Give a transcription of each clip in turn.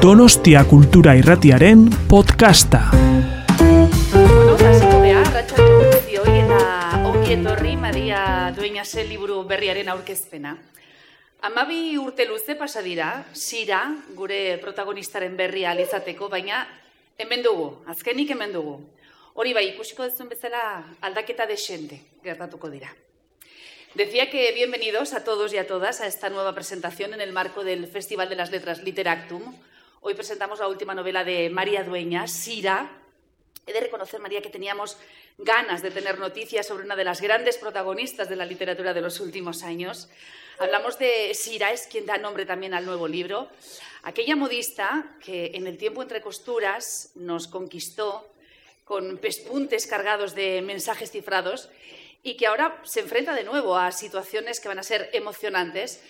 Donostia Kultura Irratiaren podcasta. Bueno, hasiko gea, arratsaldeko guztioi eta ongi etorri Maria Dueñasen liburu berriaren aurkezpena. Amabi urte luze pasa dira, Sira, gure protagonistaren berria alizateko, baina hemen dugu, azkenik hemen dugu. Hori bai, ikusiko duzuen bezala aldaketa desente gertatuko dira. Decía que bienvenidos a todos y a todas a esta nueva presentación en el marco del Festival de las Letras Literactum. Hoy presentamos la última novela de María Dueñas, Sira. He de reconocer, María, que teníamos ganas de tener noticias sobre una de las grandes protagonistas de la literatura de los últimos años. Hablamos de Sira, es quien da nombre también al nuevo libro. Aquella modista que en el tiempo entre costuras nos conquistó con pespuntes cargados de mensajes cifrados y que ahora se enfrenta de nuevo a situaciones que van a ser emocionantes,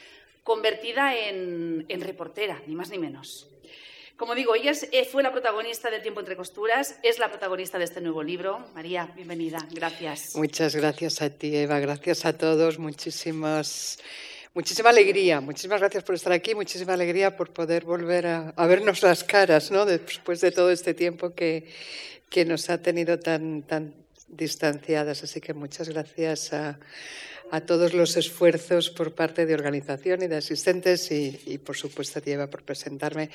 convertida en, en reportera, ni más ni menos. Como digo, ella eh, fue la protagonista del Tiempo entre costuras, es la protagonista de este nuevo libro. María, bienvenida, gracias. Muchas gracias a ti, Eva. Gracias a todos. Muchísimas, muchísima alegría. Muchísimas gracias por estar aquí. Muchísima alegría por poder volver a, a vernos las caras, ¿no? Después de todo este tiempo que, que nos ha tenido tan, tan distanciadas. Así que muchas gracias a, a todos los esfuerzos por parte de organización y de asistentes y, y, por supuesto a ti, Eva, por presentarme.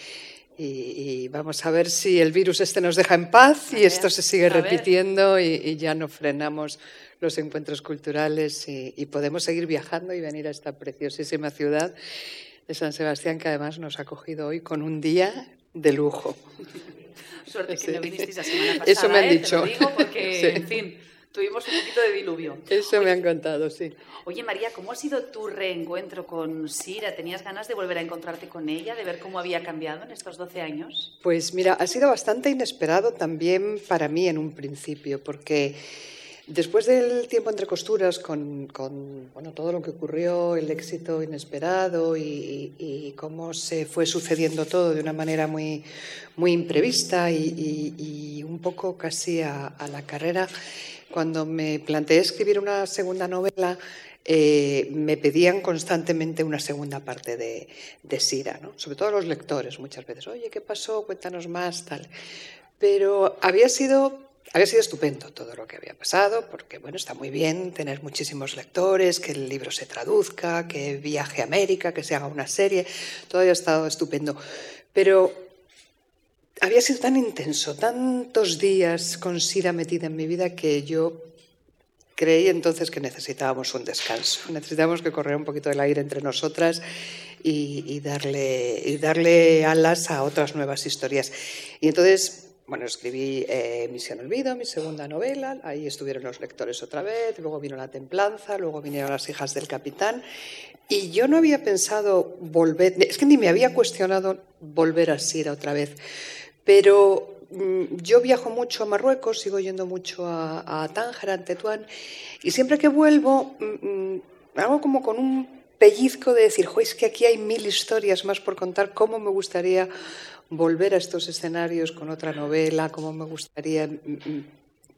Y, y vamos a ver si el virus este nos deja en paz y esto se sigue repitiendo y, y ya no frenamos los encuentros culturales y, y podemos seguir viajando y venir a esta preciosísima ciudad de San Sebastián que además nos ha acogido hoy con un día de lujo. Suerte que Sí. no vinisteis la semana pasada. Eso me han ¿eh? dicho. Te lo digo porque, Sí. en fin, tuvimos un poquito de diluvio. Eso me han contado, sí. Oye, María, ¿cómo ha sido tu reencuentro con Sira? ¿Tenías ganas de volver a encontrarte con ella, de ver cómo había cambiado en estos 12 años? Pues mira, ha sido bastante inesperado también para mí en un principio, porque después del tiempo entre costuras, con, con, bueno, todo lo que ocurrió, el éxito inesperado y, y cómo se fue sucediendo todo de una manera muy, muy imprevista y, y- y un poco casi a, a la carrera, cuando me planteé escribir una segunda novela, eh, me pedían constantemente una segunda parte de, Sira, ¿no? sobre todo los lectores muchas veces, oye, ¿qué pasó? Cuéntanos más, tal. Pero había sido, había sido estupendo todo lo que había pasado, porque bueno, está muy bien tener muchísimos lectores, que el libro se traduzca, que viaje a América, que se haga una serie, todo había estado estupendo. Pero había sido tan intenso, tantos días con Sira metida en mi vida que yo creí entonces que necesitábamos un descanso, necesitábamos que correr un poquito el aire entre nosotras y, y darle, y darle alas a otras nuevas historias. Y entonces, bueno, escribí eh, Misión Olvido, mi segunda novela, ahí estuvieron los lectores otra vez, luego vino La Templanza, luego vinieron Las hijas del capitán, y yo no había pensado volver, es que ni me había cuestionado volver a Sira otra vez, pero mm, yo viajo mucho a Marruecos, sigo yendo mucho a, a Tánger, a Tetuán, y siempre que vuelvo mm, mm, hago como con un pellizco de decir, jo, es que aquí hay mil historias más por contar, cómo me gustaría volver a estos escenarios con otra novela, cómo me gustaría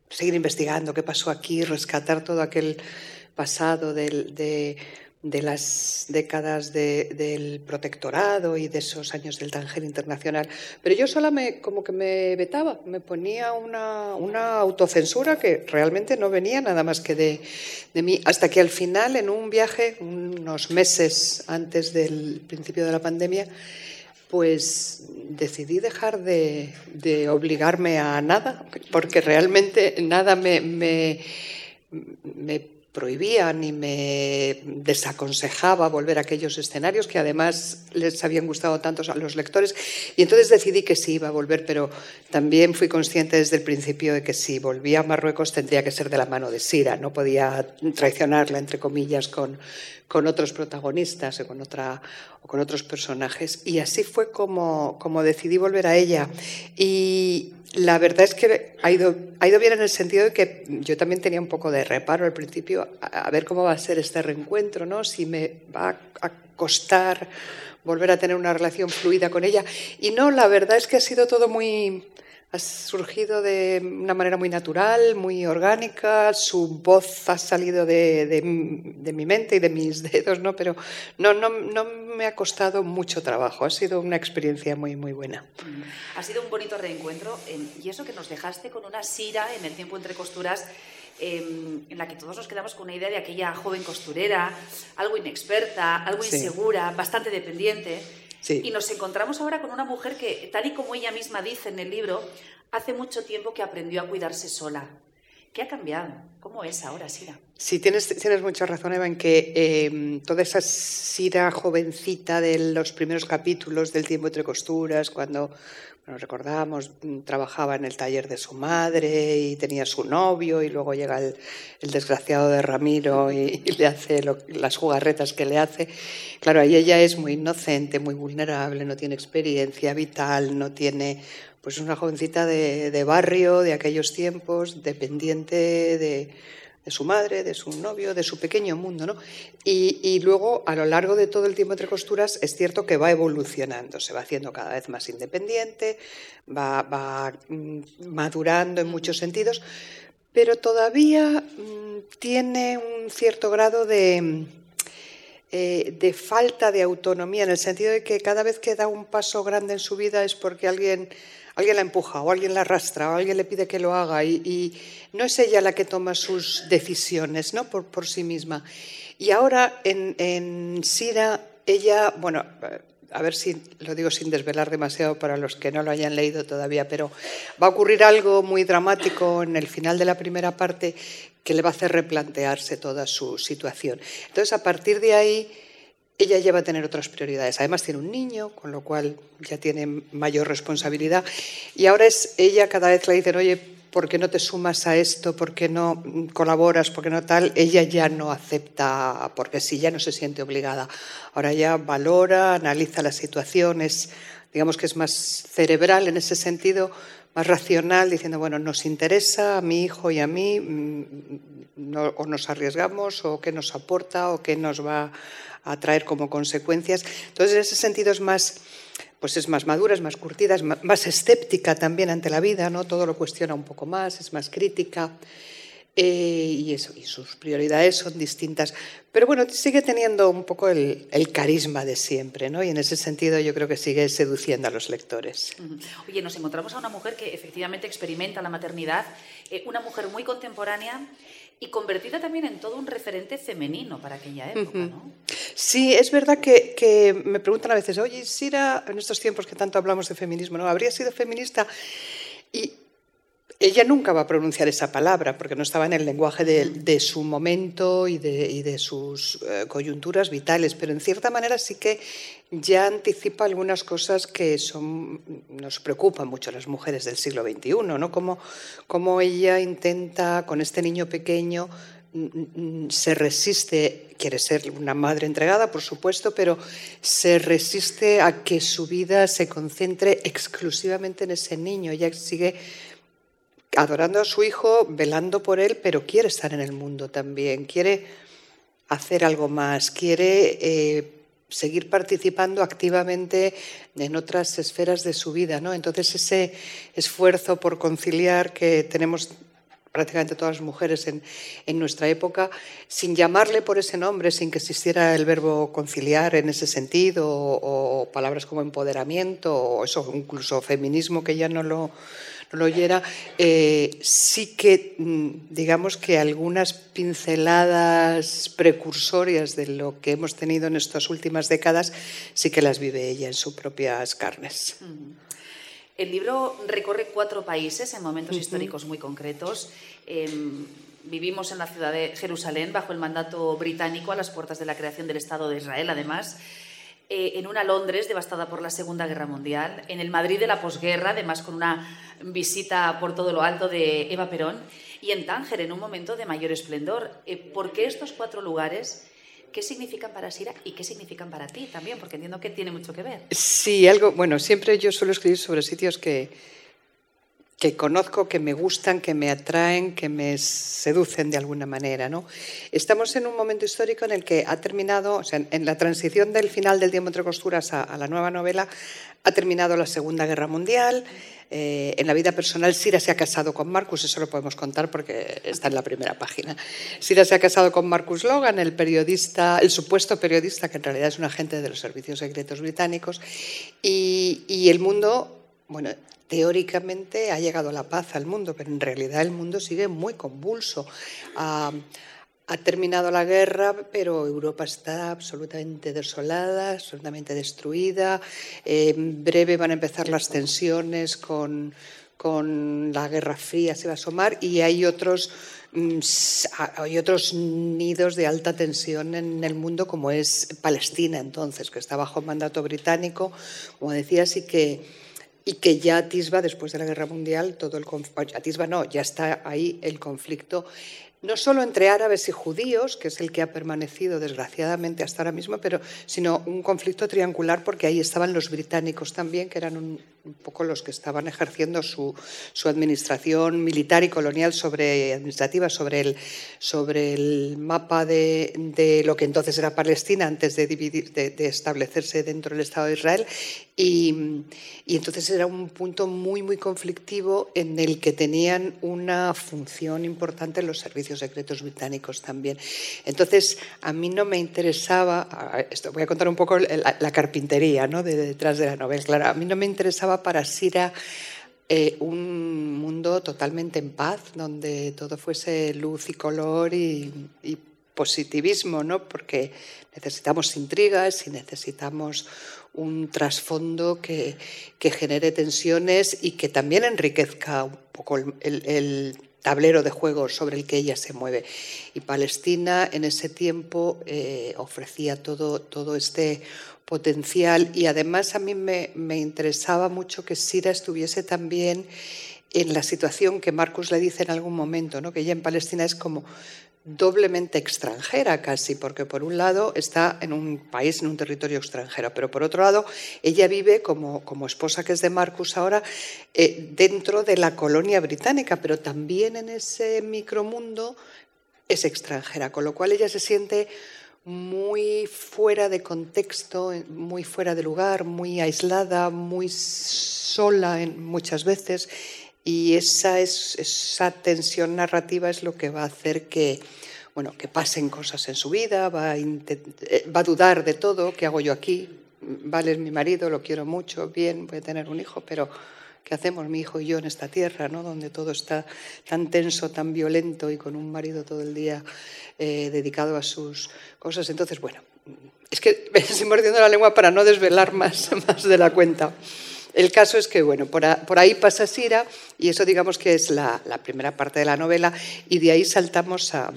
seguir investigando qué pasó aquí, rescatar todo aquel pasado del- de, de las décadas de- del protectorado y de esos años del Tánger internacional. Pero yo sola me, como que me vetaba, me ponía una, una autocensura que realmente no venía nada más que de, de mí, hasta que al final, en un viaje, unos meses antes del principio de la pandemia, pues decidí dejar de, de obligarme a nada, porque realmente nada me, me prohibía ni me desaconsejaba volver a aquellos escenarios que además les habían gustado tanto a los lectores. Y entonces decidí que sí iba a volver, pero también fui consciente desde el principio de que si volvía a Marruecos tendría que ser de la mano de Sira, no podía traicionarla, entre comillas, con, con otros protagonistas o con, otra, con otros personajes. Y así fue como, como decidí volver a ella. Y la verdad es que ha ido, ha ido bien en el sentido de que yo también tenía un poco de reparo al principio a, a ver cómo va a ser este reencuentro, ¿no? si me va a costar volver a tener una relación fluida con ella. Y no, la verdad es que ha sido todo muy ha surgido de una manera muy natural, muy orgánica, su voz ha salido de, de, de, mi mente y de mis dedos, ¿no? pero no, no, no, me ha costado mucho trabajo, ha sido una experiencia muy, muy buena. Ha sido un bonito reencuentro y eso que nos dejaste con una sira en el tiempo entre costuras. Eh, en la que todos nos quedamos con una idea de aquella joven costurera, algo inexperta, algo Sí. insegura, bastante dependiente. Sí. Y nos encontramos ahora con una mujer que, tal y como ella misma dice en el libro, hace mucho tiempo que aprendió a cuidarse sola. ¿Qué ha cambiado? ¿Cómo es ahora, Sira? Sí, tienes, tienes mucha razón, Eva, en que eh, toda esa Sira jovencita de los primeros capítulos del tiempo entre costuras, cuando bueno, recordamos, mm, trabajaba en el taller de su madre y tenía su novio y luego llega el, el desgraciado de Ramiro y, le hace las jugarretas que le hace. Claro, ahí ella es muy inocente, muy vulnerable, no tiene experiencia vital, no tiene pues una jovencita de, de barrio de aquellos tiempos, dependiente de, de su madre, de su novio, de su pequeño mundo. ¿no? Y, luego, a lo largo de todo el tiempo entre costuras, es cierto que va evolucionando, se va haciendo cada vez más independiente, va, mm, madurando en muchos sentidos, pero todavía mm, tiene un cierto grado de, eh, de falta de autonomía, en el sentido de que cada vez que da un paso grande en su vida es porque alguien, alguien la empuja o alguien la arrastra o alguien le pide que lo haga y, no es ella la que toma sus decisiones ¿no? por, por sí misma. Y ahora en, en Sira, ella, bueno, a ver si lo digo sin desvelar demasiado para los que no lo hayan leído todavía, pero va a ocurrir algo muy dramático en el final de la primera parte que le va a hacer replantearse toda su situación. Entonces, a partir de ahí, ella ya va a tener otras prioridades. Además, tiene un niño, con lo cual ya tiene mayor responsabilidad. Y ahora es ella, cada vez le dicen, oye, ¿por qué no te sumas a esto? ¿Por qué no colaboras? ¿Por qué no tal? Ella ya no acepta, porque sí, ya no se siente obligada. Ahora ya valora, analiza las situaciones, digamos que es más cerebral en ese sentido, más racional, diciendo, bueno, nos interesa a mi hijo y a mí, mm, o nos arriesgamos, o qué nos aporta, o qué nos va a traer como consecuencias. Entonces, en ese sentido es más, pues es más madura, es más curtida, es más escéptica también ante la vida, ¿no? Todo lo cuestiona un poco más, es más crítica. eh, y eso, y sus prioridades son distintas. Pero bueno, sigue teniendo un poco el, el carisma de siempre, ¿no? Y en ese sentido yo creo que sigue seduciendo a los lectores. Oye, nos encontramos a una mujer que efectivamente experimenta la maternidad, eh, una mujer muy contemporánea y convertida también en todo un referente femenino para aquella época, ¿no? Sí, es verdad que, que me preguntan a veces, oye, Sira, en estos tiempos que tanto hablamos de feminismo, ¿no? ¿Habría sido feminista? Y ella nunca va a pronunciar esa palabra porque no estaba en el lenguaje de, de su momento y de, y de sus eh, coyunturas vitales, pero en cierta manera sí que ya anticipa algunas cosas que son, nos preocupan mucho a las mujeres del siglo XXI, ¿no? Como, como ella intenta con este niño pequeño se resiste, quiere ser una madre entregada, por supuesto, pero se resiste a que su vida se concentre exclusivamente en ese niño. Ella sigue adorando a su hijo, velando por él, pero quiere estar en el mundo también, quiere hacer algo más, quiere eh, seguir participando activamente en otras esferas de su vida. ¿no? Entonces ese esfuerzo por conciliar que tenemos prácticamente todas las mujeres en, en, nuestra época, sin llamarle por ese nombre, sin que existiera el verbo conciliar en ese sentido, o, palabras como empoderamiento, o eso, incluso feminismo, que ya no lo, no lo oyera, eh, sí que mm, digamos que algunas pinceladas precursorias de lo que hemos tenido en estas últimas décadas sí que las vive ella en sus propias carnes. El libro recorre cuatro países en momentos uh -huh. históricos muy concretos. Eh, vivimos en la ciudad de Jerusalén bajo el mandato británico a las puertas de la creación del Estado de Israel, además. Eh, en una Londres devastada por la Segunda Guerra Mundial, en el Madrid de la posguerra, además con una visita por todo lo alto de Eva Perón, y en Tánger, en un momento de mayor esplendor. Eh, ¿Por qué estos cuatro lugares? ¿Qué significan para Sira y qué significan para ti también? Porque entiendo que tiene mucho que ver. Sí, algo, bueno, siempre yo suelo escribir sobre sitios que, que conozco, que me gustan, que me atraen, que me seducen de alguna manera. ¿no? Estamos en un momento histórico en el que ha terminado, o sea, en la transición del final del tiempo entre costuras a, la nueva novela, ha terminado la Segunda Guerra Mundial. Eh, en la vida personal, Sira se ha casado con Marcus, eso lo podemos contar porque está en la primera página. Sira se ha casado con Marcus Logan, el periodista, el supuesto periodista, que en realidad es un agente de los servicios secretos británicos, y, y el mundo bueno, teóricamente ha llegado la paz al mundo, pero en realidad el mundo sigue muy convulso. ha terminado la guerra, pero Europa está absolutamente desolada, absolutamente destruida. En breve van a empezar las tensiones con, con la Guerra Fría, se va a asomar, y hay otros, mm, hay otros nidos de alta tensión en el mundo, como es Palestina entonces, que está bajo mandato británico, como decías, y que y que ya atisba, después de la Guerra Mundial, todo el atisba no, ya está ahí el conflicto no solo entre árabes y judíos, que es el que ha permanecido desgraciadamente hasta ahora mismo, pero sino un conflicto triangular porque ahí estaban los británicos también, que eran un, poco los que estaban ejerciendo su, administración militar y colonial sobre administrativa sobre el, sobre el mapa de, lo que entonces era Palestina antes de, establecerse dentro del Estado de Israel. Y, y, entonces era un punto muy, muy conflictivo en el que tenían una función importante los servicios secretos británicos también. Entonces, a mí no me interesaba, esto voy a contar un poco la, carpintería ¿no? de, detrás de la novela, claro, a mí no me interesaba para Sira eh, un mundo totalmente en paz, donde todo fuese luz y color y, positivismo, ¿no? porque necesitamos intrigas y necesitamos un trasfondo que, genere tensiones y que también enriquezca un poco el, tablero de juego sobre el que ella se mueve. Y Palestina en ese tiempo eh, ofrecía todo, todo este potencial y además a mí me, me interesaba mucho que Sira estuviese también en la situación que Marcus le dice en algún momento, ¿no? que ella en Palestina es como doblemente extranjera casi, porque por un lado está en un país, en un territorio extranjero, pero por otro lado ella vive como, como esposa que es de Marcus ahora eh, dentro de la colonia británica, pero también en ese micromundo es extranjera, con lo cual ella se siente muy fuera de contexto, muy fuera de lugar, muy aislada, muy sola en, muchas veces y esa, es, esa tensión narrativa es lo que va a hacer que, bueno, que pasen cosas en su vida, va a, eh, va dudar de todo, ¿qué hago yo aquí? Vale, es mi marido, lo quiero mucho, bien, voy a tener un hijo, pero ¿qué hacemos mi hijo y yo en esta tierra, ¿no? donde todo está tan tenso, tan violento y con un marido todo el día eh, dedicado a sus cosas? Entonces, bueno, es que me estoy mordiendo la lengua para no desvelar más, más de la cuenta. El caso es que, bueno, por, ahí pasa Sira y eso digamos que es la, primera parte de la novela y de ahí saltamos a,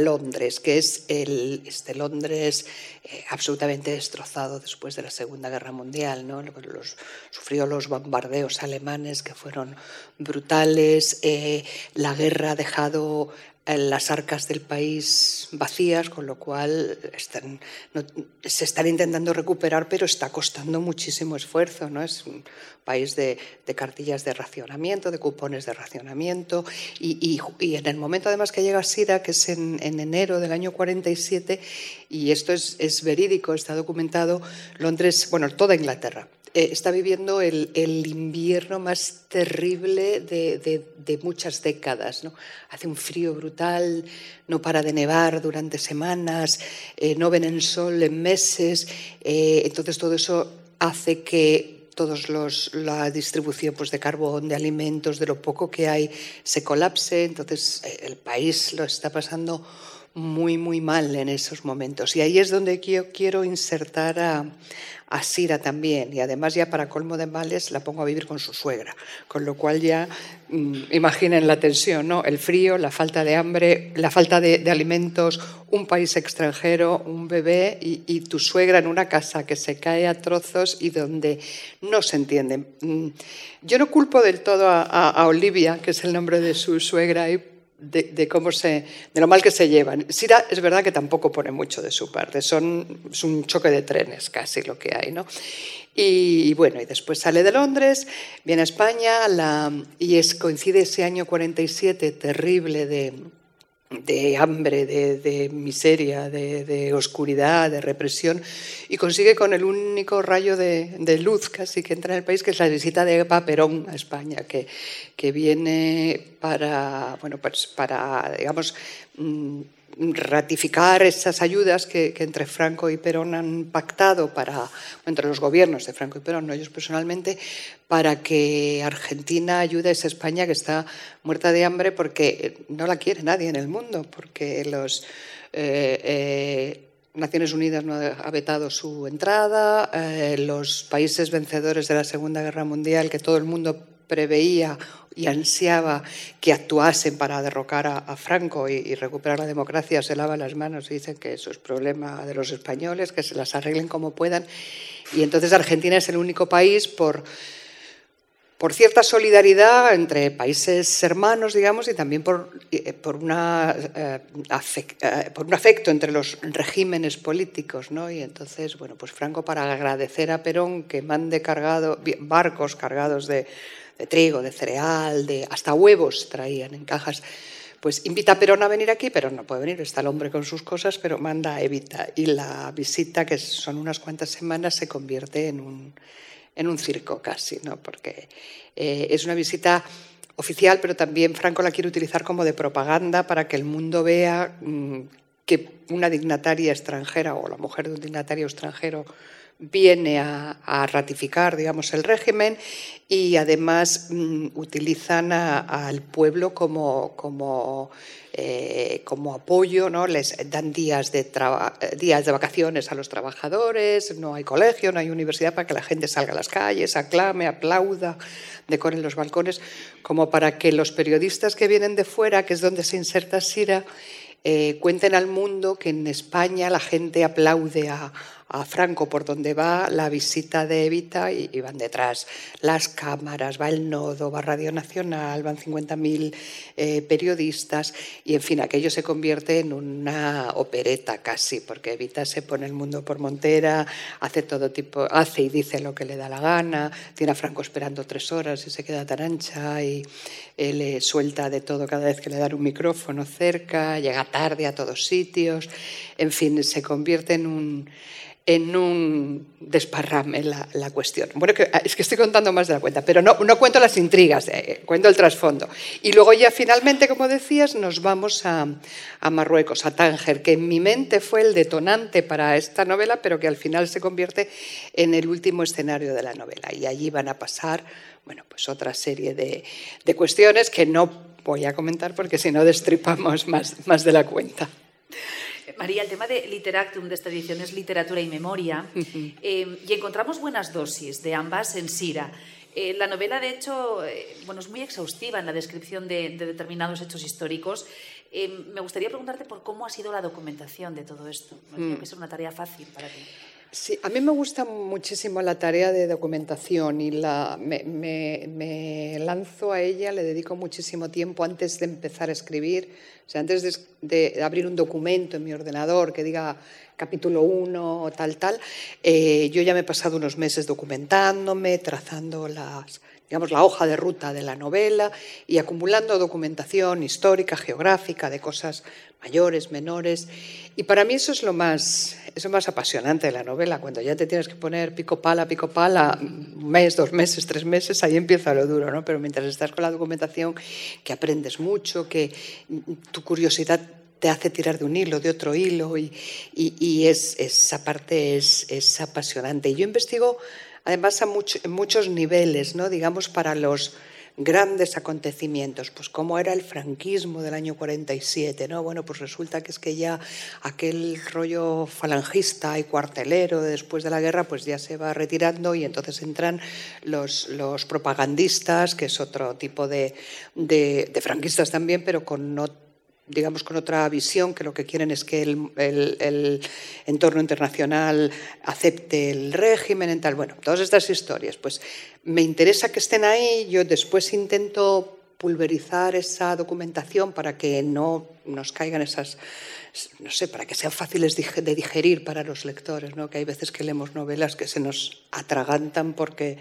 Londres, que es el, este Londres eh, absolutamente destrozado después de la Segunda Guerra Mundial. ¿no? Los, sufrió los bombardeos alemanes que fueron brutales, eh, la guerra ha dejado las arcas del país vacías, con lo cual están, se están intentando recuperar, pero está costando muchísimo esfuerzo. ¿no? Es un país de, cartillas de racionamiento, de cupones de racionamiento, y, en el momento además que llega SIDA, que es en, enero del año 47, y esto es, es verídico, está documentado, Londres, bueno, toda Inglaterra, eh, está viviendo el, invierno más terrible de, muchas décadas. Hace un frío brutal, no para de nevar durante semanas, eh, no ven el sol en meses. Eh, entonces todo eso hace que todos los, la distribución pues, de carbón, de alimentos, de lo poco que hay, se colapse. Entonces el país lo está pasando muy, muy mal en esos momentos. Y ahí es donde yo quiero insertar a, a Sira también, y además ya para colmo de males la pongo a vivir con su suegra, con lo cual ya mm, imaginen la tensión, ¿no? El frío, la falta de hambre, la falta de, alimentos, un país extranjero, un bebé y, tu suegra en una casa que se cae a trozos y donde no se entiende. Mm, yo no culpo del todo a, Olivia, que es el nombre de su suegra, y de, cómo se, de lo mal que se llevan. Sira es verdad que tampoco pone mucho de su parte, son, es un choque de trenes casi lo que hay, ¿no? Y, bueno, y después sale de Londres, viene a España y es, coincide ese año 47 terrible de, de hambre, de, miseria, de, oscuridad, de represión, y consigue con el único rayo de, luz casi que entra en el país, que es la visita de Eva Perón a España, que, que viene para, bueno, pues para, digamos, mm, ratificar esas ayudas que, entre Franco y Perón han pactado para, entre los gobiernos de Franco y Perón, no ellos personalmente, para que Argentina ayude a esa España que está muerta de hambre porque no la quiere nadie en el mundo, porque los eh, eh, Naciones Unidas no ha vetado su entrada, eh, los países vencedores de la Segunda Guerra Mundial, que todo el mundo preveía y ansiaba que actuasen para derrocar a, Franco y, recuperar la democracia, se lavan las manos y dicen que eso es problema de los españoles, que se las arreglen como puedan. Y entonces Argentina es el único país por, por cierta solidaridad entre países hermanos, digamos, y también por, eh, por, una, eh, eh, por un afecto entre los regímenes políticos. ¿no? Y entonces, bueno, pues Franco, para agradecer a Perón que mande cargado, barcos cargados de de trigo, de cereal, de hasta huevos traían en cajas. Pues invita a Perón a venir aquí, pero no puede venir, está el hombre con sus cosas, pero manda a Evita. Y la visita, que son unas cuantas semanas, se convierte en un, en un circo casi, ¿no? porque eh, es una visita oficial, pero también Franco la quiere utilizar como de propaganda para que el mundo vea mm, que una dignataria extranjera o la mujer de un dignatario extranjero viene a, ratificar, digamos, el régimen y además mm, utilizan al pueblo como, como, eh, como apoyo, ¿no? les dan días de, días de vacaciones a los trabajadores, no hay colegio, no hay universidad para que la gente salga a las calles, aclame, aplauda, decoren los balcones, como para que los periodistas que vienen de fuera, que es donde se inserta Sira, eh, cuenten al mundo que en España la gente aplaude a, a Franco por donde va la visita de Evita y, van detrás. Las cámaras, va el nodo, va Radio Nacional, van 50.000 eh, periodistas y en fin, aquello se convierte en una opereta casi, porque Evita se pone el mundo por montera, hace todo tipo, hace y dice lo que le da la gana, tiene a Franco esperando tres horas y se queda tan ancha y le suelta de todo cada vez que le dan un micrófono cerca, llega tarde a todos sitios, en fin, se convierte en un en un desparrame la, la, cuestión. Bueno, es que estoy contando más de la cuenta, pero no, no cuento las intrigas, eh, cuento el trasfondo. Y luego ya finalmente, como decías, nos vamos a, a, Marruecos, a Tánger, que en mi mente fue el detonante para esta novela, pero que al final se convierte en el último escenario de la novela. Y allí van a pasar, bueno, pues otra serie de, de cuestiones que no voy a comentar porque si no destripamos más, más de la cuenta. María, el tema de Literactum de esta edición es literatura y memoria, eh, y encontramos buenas dosis de ambas en Sira. Eh, la novela, de hecho, eh, bueno, es muy exhaustiva en la descripción de, determinados hechos históricos. me gustaría preguntarte por cómo ha sido la documentación de todo esto. No creo mm. que sea una tarea fácil para ti. Sí, a mí me gusta muchísimo la tarea de documentación y la, me, lanzo a ella, le dedico muchísimo tiempo antes de empezar a escribir, o sea, antes de, abrir un documento en mi ordenador que diga capítulo 1 o tal, tal, eh, yo ya me he pasado unos meses documentándome, trazando las, digamos, la hoja de ruta de la novela y acumulando documentación histórica, geográfica, de cosas mayores, menores. Y para mí eso es lo más, eso más apasionante de la novela, cuando ya te tienes que poner pico pala, pico pala, un mes, dos meses, tres meses, ahí empieza lo duro, ¿no? Pero mientras estás con la documentación, que aprendes mucho, que tu curiosidad te hace tirar de un hilo, de otro hilo, y, y, es, esa parte es, es apasionante. Y yo investigo además a en muchos niveles, ¿no? digamos, para los grandes acontecimientos, pues cómo era el franquismo del año 47, ¿no? Bueno, pues resulta que es que ya aquel rollo falangista y cuartelero después de la guerra, pues ya se va retirando y entonces entran los, los propagandistas, que es otro tipo de, de, de franquistas también, pero con no digamos, con otra visión, que lo que quieren es que el, entorno internacional acepte el régimen, en tal. Bueno, todas estas historias, pues me interesa que estén ahí, yo después intento pulverizar esa documentación para que no nos caigan esas, no sé, para que sean fáciles de digerir para los lectores, ¿no? que hay veces que leemos novelas que se nos atragantan porque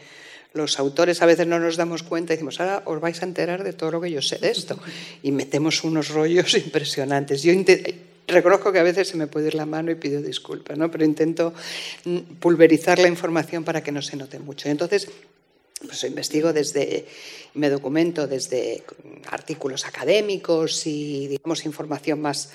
los autores a veces no nos damos cuenta y decimos, ahora os vais a enterar de todo lo que yo sé de esto. Y metemos unos rollos impresionantes. Yo reconozco que a veces se me puede ir la mano y pido disculpas, ¿no? pero intento mm, pulverizar la información para que no se note mucho. Entonces, pues investigo desde, me documento desde artículos académicos y, digamos, información más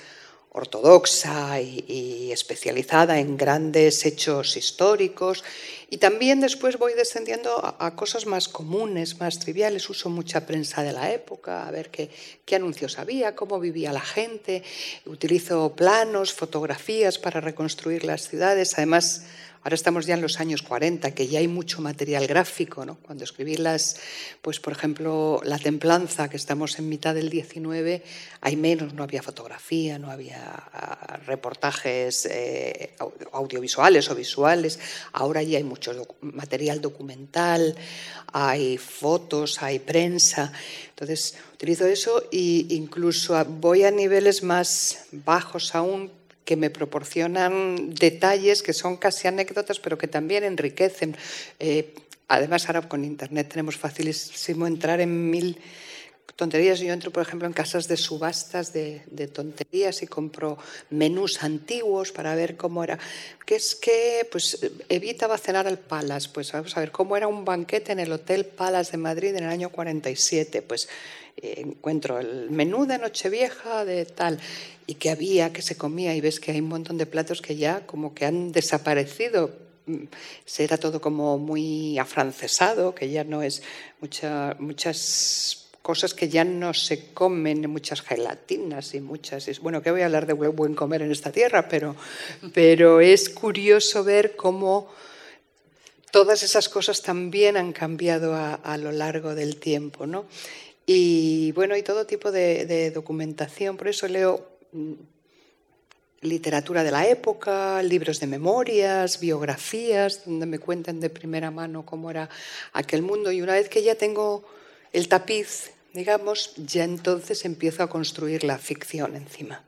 ortodoxa y, especializada en grandes hechos históricos. Y también después voy descendiendo a, cosas más comunes, más triviales. Uso mucha prensa de la época, a ver qué, qué anuncios había, cómo vivía la gente. Utilizo planos, fotografías para reconstruir las ciudades. Además, Ahora estamos ya en los años 40, que ya hay mucho material gráfico. ¿no? Cuando escribí las, pues por ejemplo, La Templanza, que estamos en mitad del 19, hay menos, no había fotografía, no había ah, reportajes eh, audiovisuales o visuales. Ahora ya hay mucho material documental, hay fotos, hay prensa. Entonces, utilizo eso e incluso voy a niveles más bajos aún que me proporcionan detalles que son casi anécdotas, pero que también enriquecen. Eh, además, ahora con Internet tenemos facilísimo entrar en mil tonterías. Yo entro, por ejemplo, en casas de subastas de, tonterías y compro menús antiguos para ver cómo era. ¿Qué es que? Pues Evita va a cenar al Palace. Pues vamos a ver cómo era un banquete en el Hotel Palace de Madrid en el año 47. Pues encuentro el menú de Nochevieja de tal y que había, que se comía y ves que hay un montón de platos que ya como que han desaparecido. Mm, Será todo como muy afrancesado, que ya no es muchas cosas que ya no se comen, muchas gelatinas y muchas. Bueno, que voy a hablar de buen comer en esta tierra, pero, pero es curioso ver cómo todas esas cosas también han cambiado a, lo largo del tiempo, ¿no? Y bueno, y todo tipo de, documentación. Por eso leo mm, literatura de la época, libros de memorias, biografías, donde me cuentan de primera mano cómo era aquel mundo. Y una vez que ya tengo el tapiz, digamos, ya entonces empiezo a construir la ficción encima.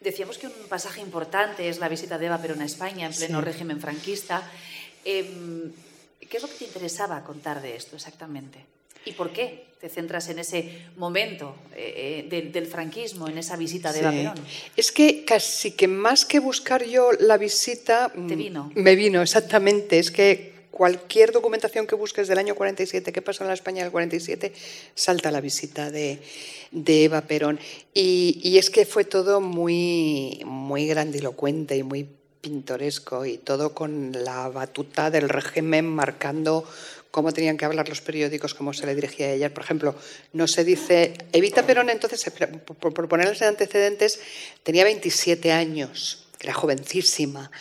Decíamos que un pasaje importante es la visita de Eva Perón a España en pleno régimen franquista. Em, ¿Qué es lo que te interesaba contar de esto exactamente? ¿Y por qué te centras en ese momento eh, eh, del, franquismo, en esa visita de Eva Perón? Es que casi que más que buscar yo la visita... Te vino. Mm, me vino, exactamente. Es que cualquier documentación que busques del año 47, qué pasó en la España del 47, salta la visita de, Eva Perón. Y, es que fue todo muy, muy grandilocuente y muy pintoresco y todo con la batuta del régimen marcando cómo tenían que hablar los periódicos, cómo se le dirigía a ella. Por ejemplo, no se dice. Evita Perón, entonces, por, ponerles en antecedentes, tenía 27 años, era jovencísima.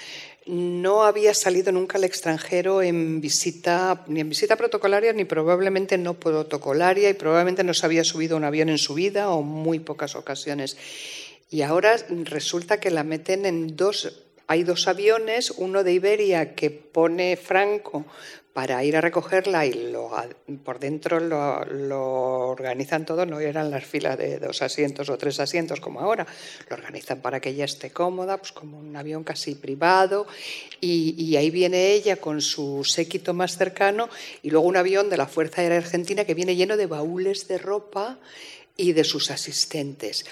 No había salido nunca al extranjero en visita, ni en visita protocolaria, ni probablemente no protocolaria, y probablemente no se había subido un avión en su vida o muy pocas ocasiones. Y ahora resulta que la meten en dos hay dos aviones, uno de Iberia que pone Franco para ir a recogerla y por dentro lo, organizan todo, no eran las filas de dos asientos o tres asientos como ahora, lo organizan para que ella esté cómoda, pues como un avión casi privado, y, ahí viene ella con su séquito más cercano y luego un avión de la Fuerza Aérea Argentina que viene lleno de baúles de ropa y de sus asistentes.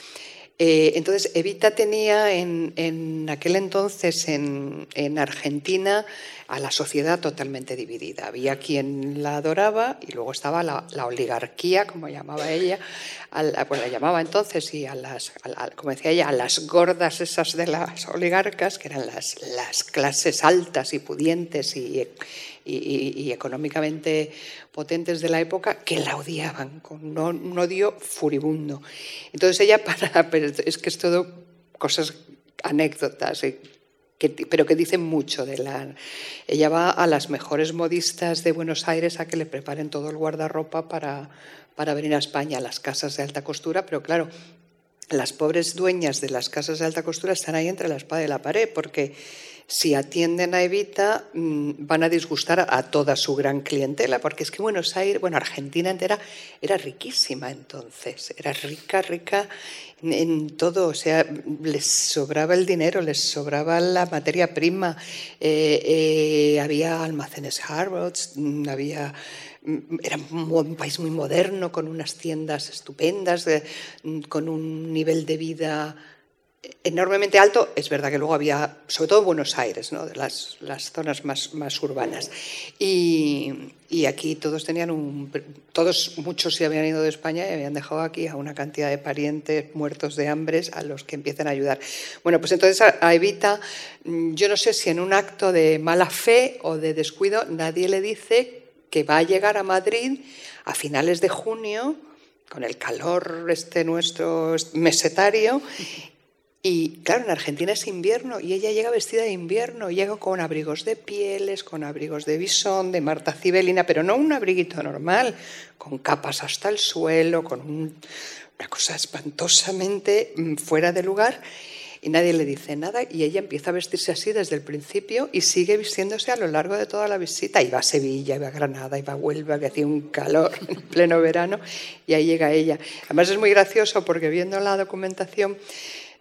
Eh, entonces, Evita tenía en, aquel entonces en, Argentina a la sociedad totalmente dividida. Había quien la adoraba y luego estaba la, oligarquía, como llamaba ella, pues la llamaba entonces, y a las, como decía ella, a las gordas esas de las oligarcas, que eran las clases altas y pudientes y y, económicamente potentes de la época que la odiaban, con un, odio furibundo. Entonces ella, para, es que es todo cosas, anécdotas, eh, pero que dicen mucho de la... Ella va a las mejores modistas de Buenos Aires a que le preparen todo el guardarropa para, para venir a España, a las casas de alta costura, pero claro, las pobres dueñas de las casas de alta costura están ahí entre la espada y la pared, porque si atienden a Evita, mm, van a disgustar a toda su gran clientela, porque es que Buenos Aires, bueno, Argentina entera era riquísima entonces, era rica, rica en todo, o sea, les sobraba el dinero, les sobraba la materia prima, eh, eh, había almacenes Harrods, mm, había mm, era un país muy moderno, con unas tiendas estupendas, con un nivel de vida enormemente alto. Es verdad que luego había, sobre todo en Buenos Aires, ¿no? las, las zonas más, más urbanas. Y, y, aquí todos tenían un. Todos, muchos se habían ido de España y habían dejado aquí a una cantidad de parientes muertos de hambre a los que empiezan a ayudar. Bueno, pues entonces a Evita, yo no sé si en un acto de mala fe o de descuido, nadie le dice que va a llegar a Madrid a finales de junio con el calor este nuestro mesetario y claro, en Argentina es invierno y ella llega vestida de invierno, llega con abrigos de pieles, con abrigos de bisón, de Marta Cibelina, pero no un abriguito normal, con capas hasta el suelo, con una cosa espantosamente mm, fuera de lugar y nadie le dice nada y ella empieza a vestirse así desde el principio y sigue vistiéndose a lo largo de toda la visita. Va a Sevilla, va a Granada, va a Huelva, que hacía un calor en pleno verano y ahí llega ella. Además es muy gracioso porque viendo la documentación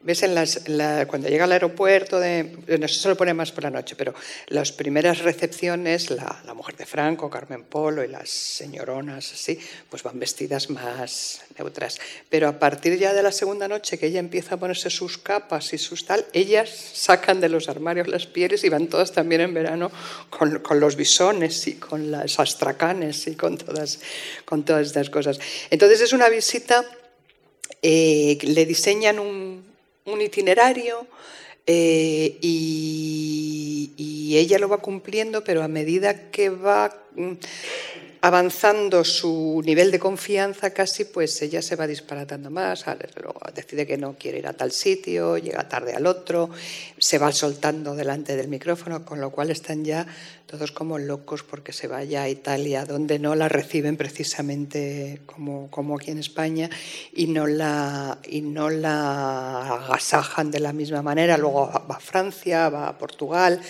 ves en las, cuando llega al aeropuerto, de, no se lo pone más por la noche, pero las primeras recepciones, la, la, mujer de Franco, Carmen Polo y las señoronas, así, pues van vestidas más neutras. Pero a partir ya de la segunda noche, que ella empieza a ponerse sus capas y sus tal, ellas sacan de los armarios las pieles y van todas también en verano con, con los bisones y con las astracanes y con todas, con todas estas cosas. Entonces es una visita, eh, le diseñan un un itinerario eh, y, ella lo va cumpliendo, pero a medida que va mm, avanzando su nivel de confianza casi, pues ella se va disparatando más, decide que no quiere ir a tal sitio, llega tarde al otro, se va soltando delante del micrófono, con lo cual están ya todos como locos porque se vaya a Italia, donde no la reciben precisamente como, como aquí en España y no, la, y no la agasajan de la misma manera. Luego va a Francia, va a Portugal,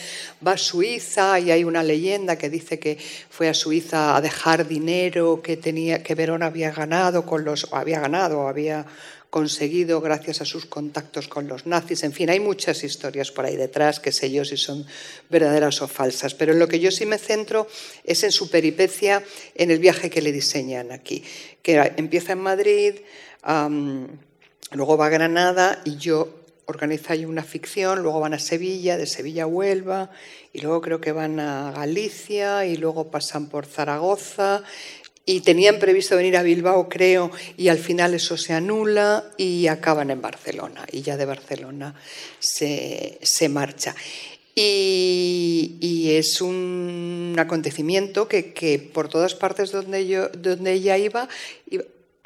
va a Suiza y hay una leyenda que dice que fue a Suiza a dejar dinero que, tenía, que Verón había ganado, con los, había ganado, había conseguido gracias a sus contactos con los nazis. En fin, hay muchas historias por ahí detrás que sé yo si son verdaderas o falsas. Pero en lo que yo sí me centro es en su peripecia, en el viaje que le diseñan aquí, que empieza en Madrid, luego va a Granada y yo organizo ahí una ficción, luego van a Sevilla, de Sevilla a Huelva, y luego creo que van a Galicia, y luego pasan por Zaragoza, y tenían previsto venir a Bilbao, creo, y al final eso se anula y acaban en Barcelona. Y ya de Barcelona se, marcha. Y, es un acontecimiento que, que, por todas partes donde, yo, donde ella iba,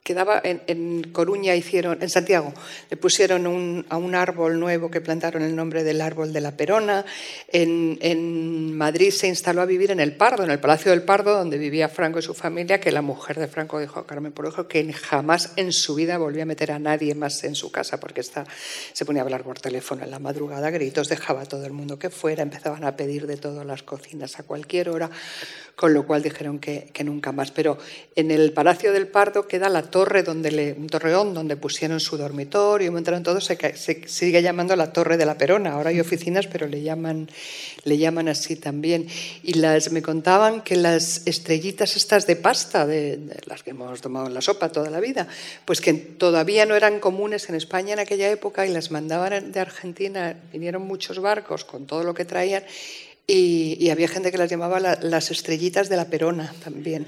quedaba en, Coruña hicieron en Santiago le pusieron a un árbol nuevo que plantaron el nombre del árbol de la Perona. En, Madrid se instaló a vivir en el Pardo en el Palacio del Pardo donde vivía Franco y su familia que la mujer de Franco dijo Carmen Porojo que jamás en su vida volvía a meter a nadie más en su casa porque está, se ponía a hablar por teléfono en la madrugada gritos dejaba a todo el mundo que fuera empezaban a pedir de todas las cocinas a cualquier hora con lo cual dijeron que, que nunca más. Pero en el Palacio del Pardo queda la torre donde le, un torreón donde pusieron su dormitorio, entraron todos, se, se, sigue llamando la Torre de la Perona. Ahora hay oficinas, pero le llaman, le llaman así también. Y las, me contaban que las estrellitas estas de pasta, de, de las que hemos tomado en la sopa toda la vida, pues que todavía no eran comunes en España en aquella época y las mandaban de Argentina, vinieron muchos barcos con todo lo que traían y, había gente que las llamaba las estrellitas de la Perona también.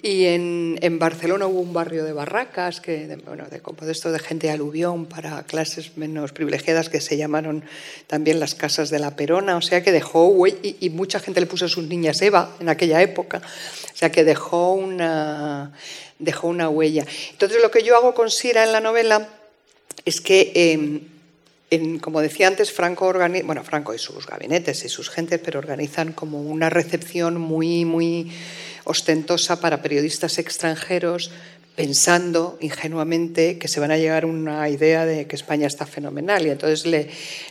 Y en, Barcelona hubo un barrio de barracas, que, de, bueno, de, esto de gente de aluvión para clases menos privilegiadas que se llamaron también las casas de la Perona. O sea que dejó, y, y mucha gente le puso a sus niñas Eva en aquella época. O sea que dejó una, dejó una huella. Entonces lo que yo hago con Sira en la novela es que... Eh, como decía antes, Franco, organiza, bueno, Franco y sus gabinetes y sus gentes, pero organizan como una recepción muy, muy ostentosa para periodistas extranjeros pensando ingenuamente que se van a llegar una idea de que España está fenomenal. Y entonces le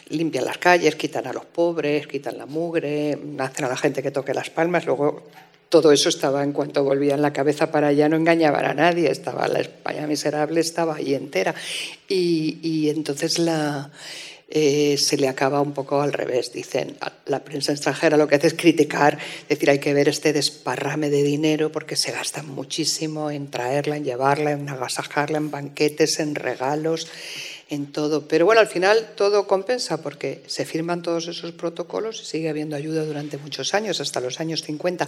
limpian las calles, quitan a los pobres, quitan la mugre, hacen a la gente que toque las palmas, luego todo eso estaba en cuanto volvía en la cabeza para allá, no engañaban a nadie, estaba la España miserable, estaba ahí entera. Y, y entonces la, eh, se le acaba un poco al revés. Dicen, la prensa extranjera lo que hace es criticar, decir, hay que ver este desparrame de dinero porque se gasta muchísimo en traerla, en llevarla, en agasajarla, en banquetes, en regalos, en todo. Pero bueno, al final todo compensa porque se firman todos esos protocolos y sigue habiendo ayuda durante muchos años, hasta los años 50.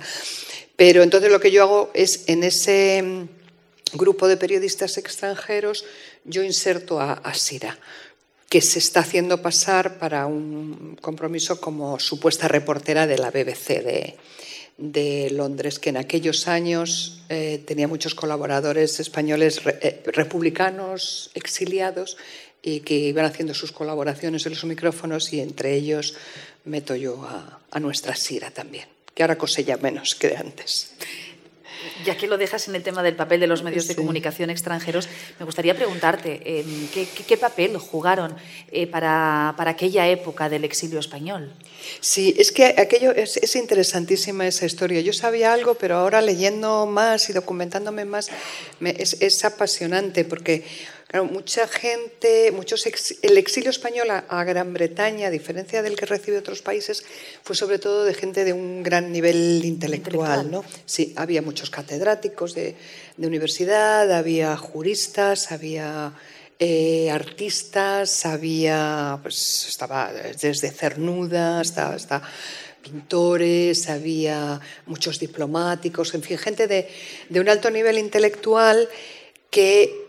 Pero entonces lo que yo hago es en ese mm, grupo de periodistas extranjeros, yo inserto a, a Sira que se está haciendo pasar para un compromiso como supuesta reportera de la BBC de, Londres, que en aquellos años eh, tenía muchos colaboradores españoles eh, republicanos exiliados y que iban haciendo sus colaboraciones en los micrófonos y entre ellos meto yo a, a nuestra Sira también, que ahora cosella menos que de antes. Ya que lo dejas en el tema del papel de los medios de comunicación extranjeros, me gustaría preguntarte em, ¿qué, papel jugaron eh, para, aquella época del exilio español. Sí, es que aquello es, interesantísima esa historia. Yo sabía algo, pero ahora leyendo más y documentándome más, es, es apasionante porque Claro, mucha gente, muchos el exilio español a, Gran Bretaña, a diferencia del que recibe otros países, fue sobre todo de gente de un gran nivel intelectual, ¿no? Sí, había muchos catedráticos de, universidad, había juristas, había eh, artistas, había, pues estaba desde Cernuda hasta, hasta pintores, había muchos diplomáticos, en fin, gente de, de un alto nivel intelectual que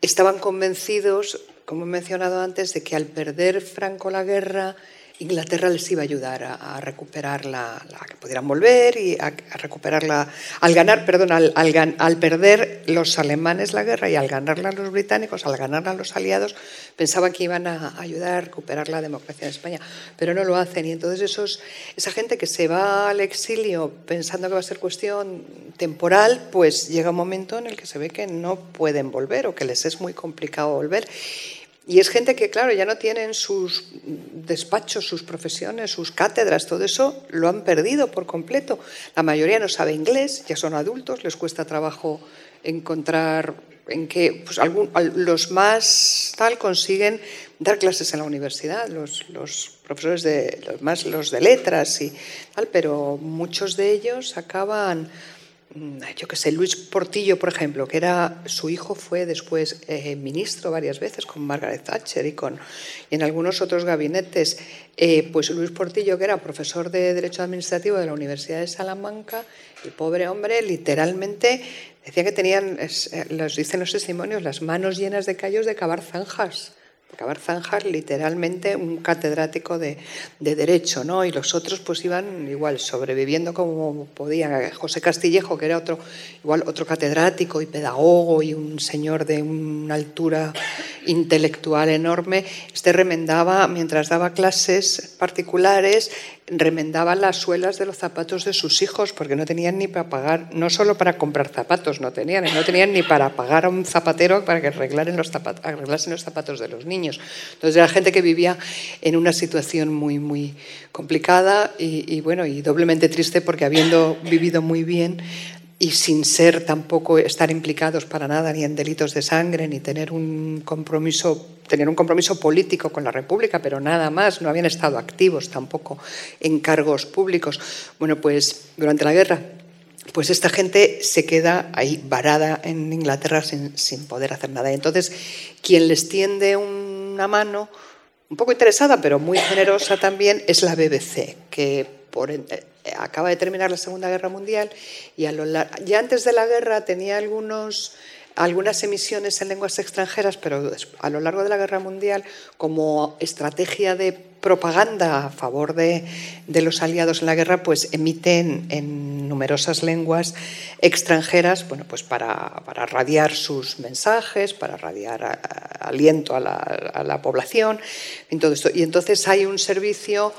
estaban convencidos, como he mencionado antes, de que al perder Franco la guerra, Inglaterra les iba a ayudar a, recuperar la, que pudieran volver y a, recuperarla, al ganar, perdón, al, al, perder los alemanes la guerra y al ganarla los británicos, al ganarla los aliados, pensaban que iban a ayudar a recuperar la democracia en España, pero no lo hacen. Y entonces esa gente que se va al exilio pensando que va a ser cuestión temporal, pues llega un momento en el que se ve que no pueden volver o que les es muy complicado volver. Y es gente que, claro, ya no tienen sus despachos, sus profesiones, sus cátedras, todo eso lo han perdido por completo. La mayoría no sabe inglés, ya son adultos, les cuesta trabajo encontrar en que pues, los más tal consiguen dar clases en la universidad, los, los profesores de los más los de letras y tal, pero muchos de ellos acaban yo que sé, Luis Portillo, por ejemplo, que era su hijo fue después eh, ministro varias veces con Margaret Thatcher y con y en algunos otros gabinetes. Eh, pues Luis Portillo, que era profesor de Derecho Administrativo de la Universidad de Salamanca, el pobre hombre literalmente decía que tenían, eh, los dicen los testimonios, las manos llenas de callos de cavar zanjas acabar zanjas literalmente un catedrático de, de, Derecho, ¿no? Y los otros pues iban igual sobreviviendo como podían. José Castillejo, que era otro, igual otro catedrático y pedagogo y un señor de una altura intelectual enorme, este remendaba, mientras daba clases particulares, remendaba las suelas de los zapatos de sus hijos porque no tenían ni para pagar, no solo para comprar zapatos, no tenían, no tenían ni para pagar a un zapatero para que arreglasen los zapatos de los niños. Entonces era gente que vivía en una situación muy, muy complicada y, y bueno, y doblemente triste porque habiendo vivido muy bien, y sin ser tampoco estar implicados para nada ni en delitos de sangre ni tener un compromiso tener un compromiso político con la República, pero nada más, no habían estado activos tampoco en cargos públicos. Bueno, pues durante la guerra pues esta gente se queda ahí varada en Inglaterra sin, sin poder hacer nada. Entonces, quien les tiende una mano, un poco interesada, pero muy generosa también, es la BBC, que por, acaba de terminar la Segunda Guerra Mundial y ya antes de la guerra tenía algunos, algunas emisiones en lenguas extranjeras, pero a lo largo de la Guerra Mundial, como estrategia de propaganda a favor de, de los aliados en la guerra, pues emiten en numerosas lenguas extranjeras, bueno, pues para, para radiar sus mensajes, para radiar aliento a la, a la población, esto. Y entonces hay un servicio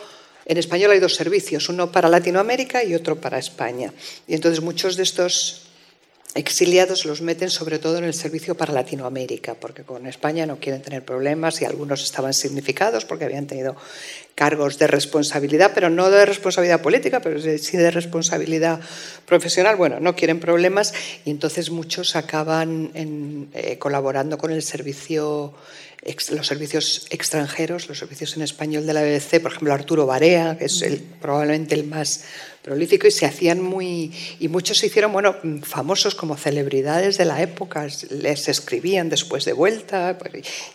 en español hay dos servicios, uno para Latinoamérica y otro para España. Y entonces muchos de estos exiliados los meten sobre todo en el servicio para Latinoamérica, porque con España no quieren tener problemas y algunos estaban significados porque habían tenido cargos de responsabilidad, pero no de responsabilidad política, pero sí de responsabilidad profesional. Bueno, no quieren problemas y entonces muchos acaban eh, colaborando con el servicio los servicios extranjeros, los servicios en español de la BBC, por ejemplo Arturo Barea, que es el, probablemente el más y se hacían muy. y muchos se hicieron, bueno, famosos como celebridades de la época, les escribían después de vuelta,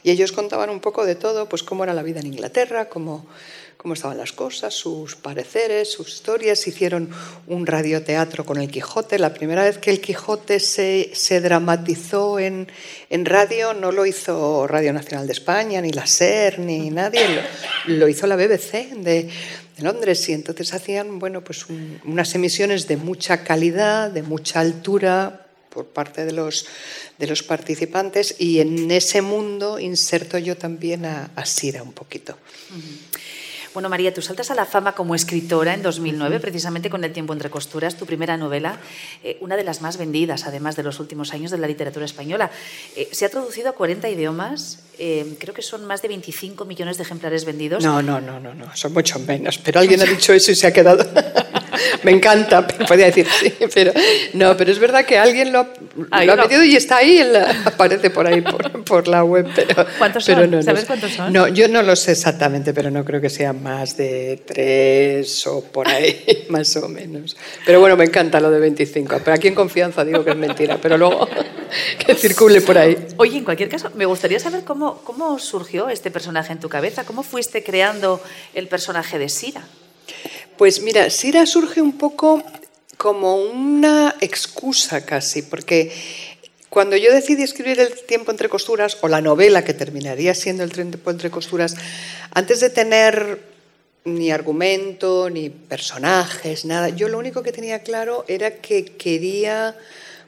y ellos contaban un poco de todo, pues cómo era la vida en Inglaterra, cómo cómo estaban las cosas, sus pareceres, sus historias. Hicieron un radioteatro con el Quijote. La primera vez que el Quijote se, se dramatizó en, en, radio no lo hizo Radio Nacional de España, ni la SER, ni nadie. Lo, hizo la BBC de, Londres y entonces hacían bueno, pues unas emisiones de mucha calidad, de mucha altura por parte de los, de los participantes y en ese mundo inserto yo también a, a Sira un poquito. Bueno, María, tú saltas a la fama como escritora en 2009, precisamente con El tiempo entre costuras, tu primera novela, eh, una de las más vendidas, además de los últimos años de la literatura española. Eh, se ha traducido a 40 idiomas, eh, creo que son más de 25 millones de ejemplares vendidos. No, no, no, no, no, son mucho menos, pero alguien ha dicho eso y se ha quedado... Me encanta, podría decir sí, pero no, pero es verdad que alguien lo, Ay, lo ha no. metido y está ahí, en la- aparece por ahí, por, por la web. Pero, ¿Cuántos pero son? no, ¿Sabes cuántos son? No, yo no lo sé exactamente, pero no creo que sean más de tres o por ahí, más o menos. Pero bueno, me encanta lo de 25. Pero aquí en confianza digo que es mentira, pero luego que circule por ahí. Oye, en cualquier caso, me gustaría saber cómo, cómo surgió este personaje en tu cabeza, cómo fuiste creando el personaje de Sira. Pues mira, Sira surge un poco como una excusa casi, porque cuando yo decidí escribir El tiempo entre costuras, o la novela que terminaría siendo El tiempo entre costuras, antes de tener ni argumento, ni personajes, nada, yo lo único que tenía claro era que quería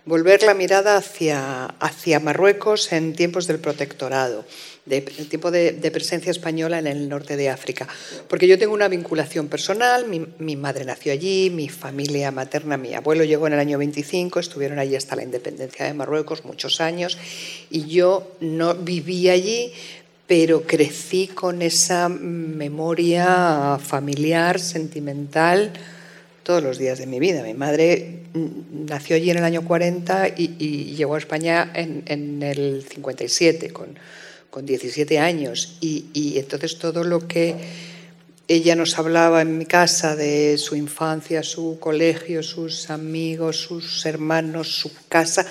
volver la mirada hacia, hacia Marruecos en tiempos del protectorado, de, el tiempo de, presencia española en el norte de África. Porque yo tengo una vinculación personal, mi, madre nació allí, mi familia materna, mi abuelo llegó en el año 25, estuvieron allí hasta la independencia de Marruecos muchos años, y yo no viví allí, pero crecí con esa memoria familiar, sentimental, todos los días de mi vida. Mi madre nació allí en el año 40 y, y llegó a España en, en, el 57, con, con 17 años. Y, entonces todo lo que ella nos hablaba en mi casa de su infancia, su colegio, sus amigos, sus hermanos, su casa,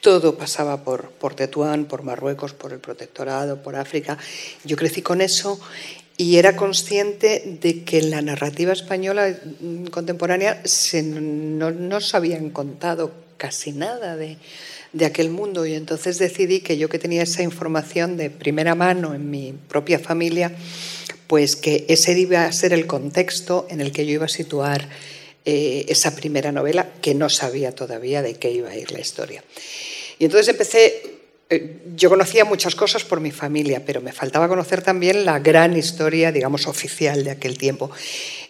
todo pasaba por, por Tetuán, por Marruecos, por el protectorado, por África. Yo crecí con eso y era consciente de que en la narrativa española contemporánea se, no nos habían contado casi nada de, de, aquel mundo y entonces decidí que yo que tenía esa información de primera mano en mi propia familia, pues que ese iba a ser el contexto en el que yo iba a situar eh, esa primera novela que no sabía todavía de qué iba a ir la historia. Y entonces empecé yo conocía muchas cosas por mi familia, pero me faltaba conocer también la gran historia, digamos, oficial de aquel tiempo.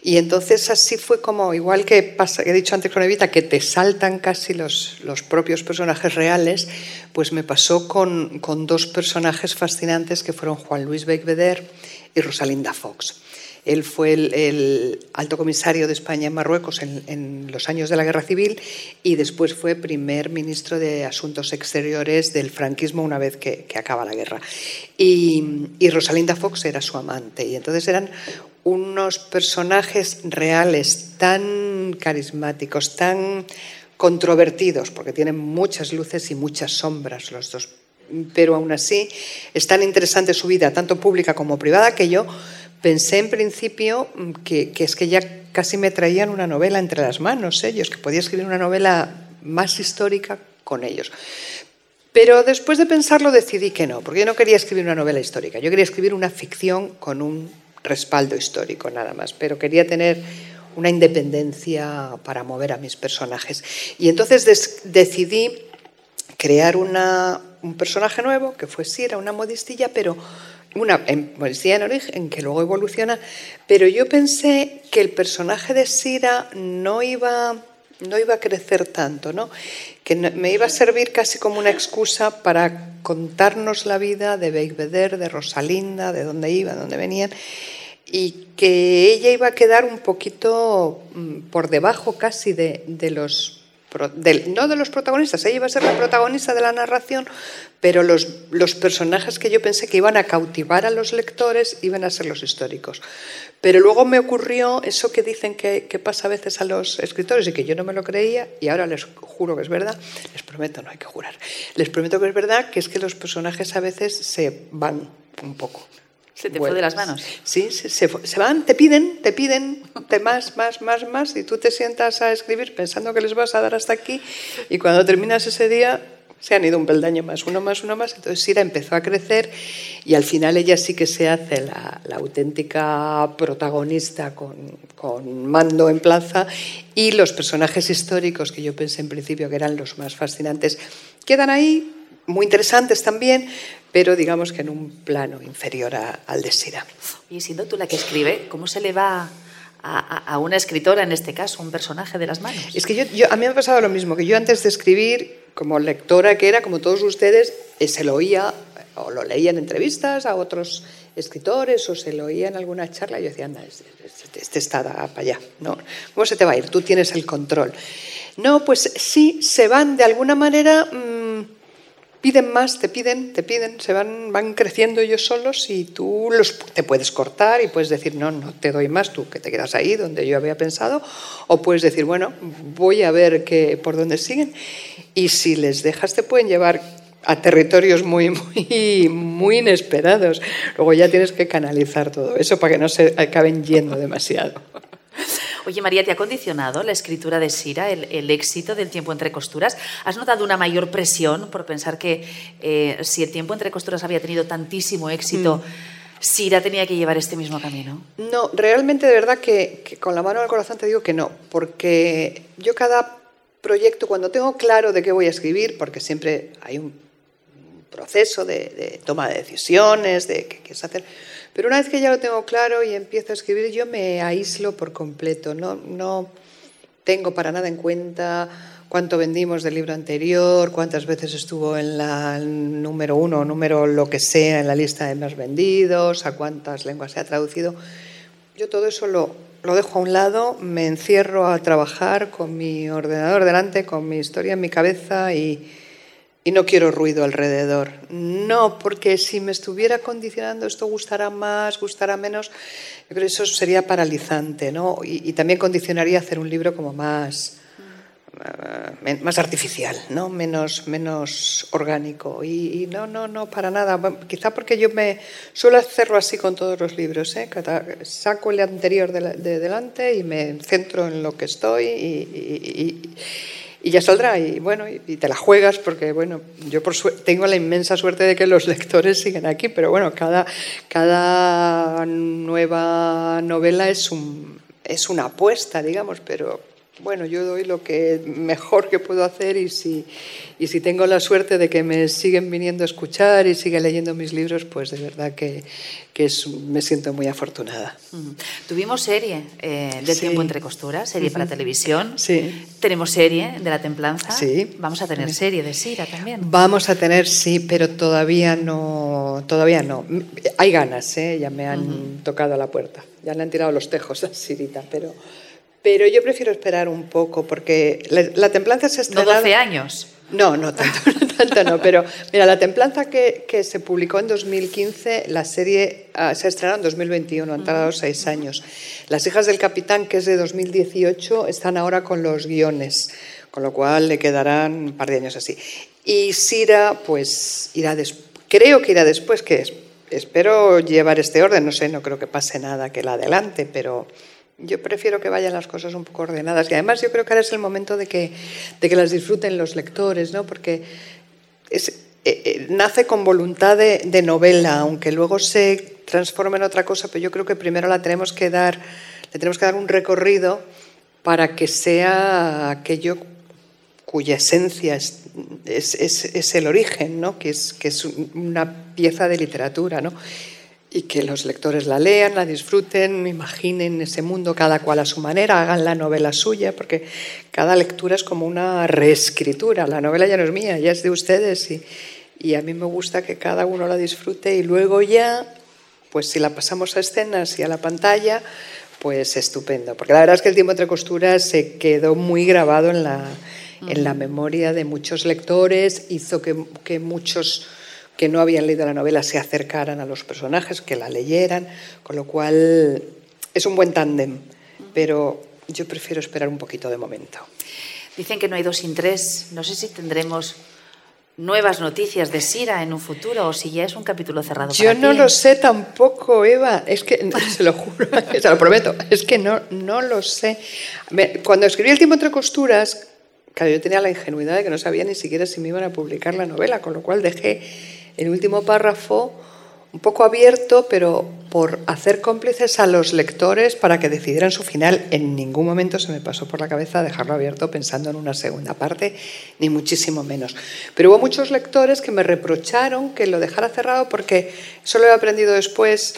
Y entonces así fue como, igual que he dicho antes con Evita, que te saltan casi los, los propios personajes reales, pues me pasó con, con dos personajes fascinantes que fueron Juan Luis Becbeder y Rosalinda Fox. Él fue el, alto comisario de España en Marruecos en, los años de la Guerra Civil y después fue primer ministro de Asuntos Exteriores del franquismo una vez que, que acaba la guerra. Y, y, Rosalinda Fox era su amante. Y entonces eran unos personajes reales tan carismáticos, tan controvertidos, porque tienen muchas luces y muchas sombras los dos. Pero aún así es tan interesante su vida, tanto pública como privada, que yo pensé en principio que, es que ya casi me traían una novela entre las manos ellos, que podía escribir una novela más histórica con ellos. Pero después de pensarlo decidí que no, porque yo no quería escribir una novela histórica, yo quería escribir una ficción con un respaldo histórico nada más, pero quería tener una independencia para mover a mis personajes. Y entonces decidí crear una, un personaje nuevo, que fue Sira, una modistilla, pero una modistilla en origen, que luego evoluciona, pero yo pensé que el personaje de Sira no iba no iba a crecer tanto, ¿no? que me iba a servir casi como una excusa para contarnos la vida de Beigveder, de Rosalinda, de dónde iban, de dónde venían, y que ella iba a quedar un poquito mm, por debajo casi de, de los no de los protagonistas, ella iba a ser la protagonista de la narración, pero los, los, personajes que yo pensé que iban a cautivar a los lectores iban a ser los históricos. Pero luego me ocurrió eso que dicen que, que, pasa a veces a los escritores y que yo no me lo creía, y ahora les juro que es verdad, les prometo, no hay que jurar, les prometo que es verdad, que es que los personajes a veces se van un poco. Se te fue de las manos. Sí, se, se, se, van, te piden, te piden te más, más, más, más, y tú te sientas a escribir pensando que les vas a dar hasta aquí, y cuando terminas ese día se han ido un peldaño más, uno más, uno más. Entonces Sira empezó a crecer y al final ella sí que se hace la, la auténtica protagonista con, con, mando en plaza y los personajes históricos que yo pensé en principio que eran los más fascinantes quedan ahí, muy interesantes también, pero digamos que en un plano inferior a, al de Sira. Y siendo tú la que escribe, ¿cómo se le va a, a, una escritora, en este caso, un personaje de las manos? Es que yo, yo, a mí me ha pasado lo mismo, que yo antes de escribir, como lectora que era, como todos ustedes, eh, se lo oía o lo leía en entrevistas a otros escritores o se lo oía en alguna charla y yo decía, anda, este, este, este está para allá. ¿no? ¿Cómo se te va a ir? Tú tienes el control. No, pues sí, se van de alguna manera... Mmm, piden más, te piden, te piden, se van, van creciendo ellos solos y tú los, te puedes cortar y puedes decir, no, no te doy más, tú que te quedas ahí donde yo había pensado, o puedes decir, bueno, voy a ver que, por dónde siguen. Y si les dejas, te pueden llevar a territorios muy, muy, muy inesperados. Luego ya tienes que canalizar todo eso para que no se acaben yendo demasiado. Oye, María, ¿te ha condicionado la escritura de Sira, el, el, éxito del tiempo entre costuras? ¿Has notado una mayor presión por pensar que eh, si el tiempo entre costuras había tenido tantísimo éxito, mm. Sira tenía que llevar este mismo camino? No, realmente de verdad que, que con la mano al corazón te digo que no, porque yo cada proyecto, cuando tengo claro de qué voy a escribir, porque siempre hay un proceso de, de toma de decisiones, de qué quieres hacer, pero una vez que ya lo tengo claro y empiezo a escribir, yo me aíslo por completo. No, no tengo para nada en cuenta cuánto vendimos del libro anterior, cuántas veces estuvo en la número uno número lo que sea en la lista de más vendidos, a cuántas lenguas se ha traducido. Yo todo eso lo, lo dejo a un lado, me encierro a trabajar con mi ordenador delante, con mi historia en mi cabeza y, y no quiero ruido alrededor. No, porque si me estuviera condicionando esto gustará más, gustará menos, yo creo que eso sería paralizante, ¿no? Y, también condicionaría hacer un libro como más, uh, más artificial, ¿no? Menos, menos orgánico. Y, no, no, no, para nada. Quizá porque yo me suelo hacerlo así con todos los libros, ¿eh? Saco el anterior de, de delante y me centro en lo que estoy y y ya saldrá y bueno y te la juegas porque bueno yo por tengo la inmensa suerte de que los lectores siguen aquí pero bueno cada cada nueva novela es un es una apuesta digamos pero bueno, yo doy lo que mejor que puedo hacer y si, y si tengo la suerte de que me siguen viniendo a escuchar y siguen leyendo mis libros, pues de verdad que, que es, me siento muy afortunada. Tuvimos serie eh, de sí. Tiempo entre Costuras, serie uh -huh. para televisión. Sí. Tenemos serie de La Templanza. Sí. Vamos a tener serie de Sira también. Vamos a tener, sí, pero todavía no. Todavía no. Hay ganas, ¿eh? ya me han uh -huh. tocado a la puerta. Ya le han tirado los tejos a Sirita, pero. Pero yo prefiero esperar un poco porque la, la templanza se estrenó... ¿No 12 años? No, no tanto, no, tanto no, pero mira, la templanza que, que, se publicó en 2015, la serie uh, se estrenó en 2021, han tardado seis años. Las hijas del capitán, que es de 2018, están ahora con los guiones, con lo cual le quedarán un par de años así. Y Sira, pues irá después, creo que irá después, que es, espero llevar este orden, no sé, no creo que pase nada que la adelante, pero yo prefiero que vayan las cosas un poco ordenadas y además yo creo que ahora es el momento de que, de que las disfruten los lectores, ¿no? porque es, eh, eh, nace con voluntad de, de, novela, aunque luego se transforme en otra cosa, pero yo creo que primero la tenemos que dar, le tenemos que dar un recorrido para que sea aquello cuya esencia es, es, es, el origen, ¿no? que, es, que es una pieza de literatura. ¿no? Y que los lectores la lean, la disfruten, imaginen ese mundo cada cual a su manera, hagan la novela suya, porque cada lectura es como una reescritura. La novela ya no es mía, ya es de ustedes y, y a mí me gusta que cada uno la disfrute y luego ya, pues si la pasamos a escenas y a la pantalla, pues estupendo. Porque la verdad es que el tiempo entre costuras se quedó muy grabado en la, en la memoria de muchos lectores, hizo que, que muchos que no habían leído la novela se acercaran a los personajes, que la leyeran, con lo cual es un buen tándem, pero yo prefiero esperar un poquito de momento. Dicen que no hay dos sin tres. No sé si tendremos nuevas noticias de Sira en un futuro o si ya es un capítulo cerrado. Yo no lo sé tampoco, Eva. Es que, se lo juro, se lo prometo, es que no, no lo sé. Cuando escribí El tiempo entre costuras, claro, yo tenía la ingenuidad de que no sabía ni siquiera si me iban a publicar la novela, con lo cual dejé el último párrafo un poco abierto, pero por hacer cómplices a los lectores para que decidieran su final. En ningún momento se me pasó por la cabeza dejarlo abierto pensando en una segunda parte, ni muchísimo menos. Pero hubo muchos lectores que me reprocharon que lo dejara cerrado porque eso lo he aprendido después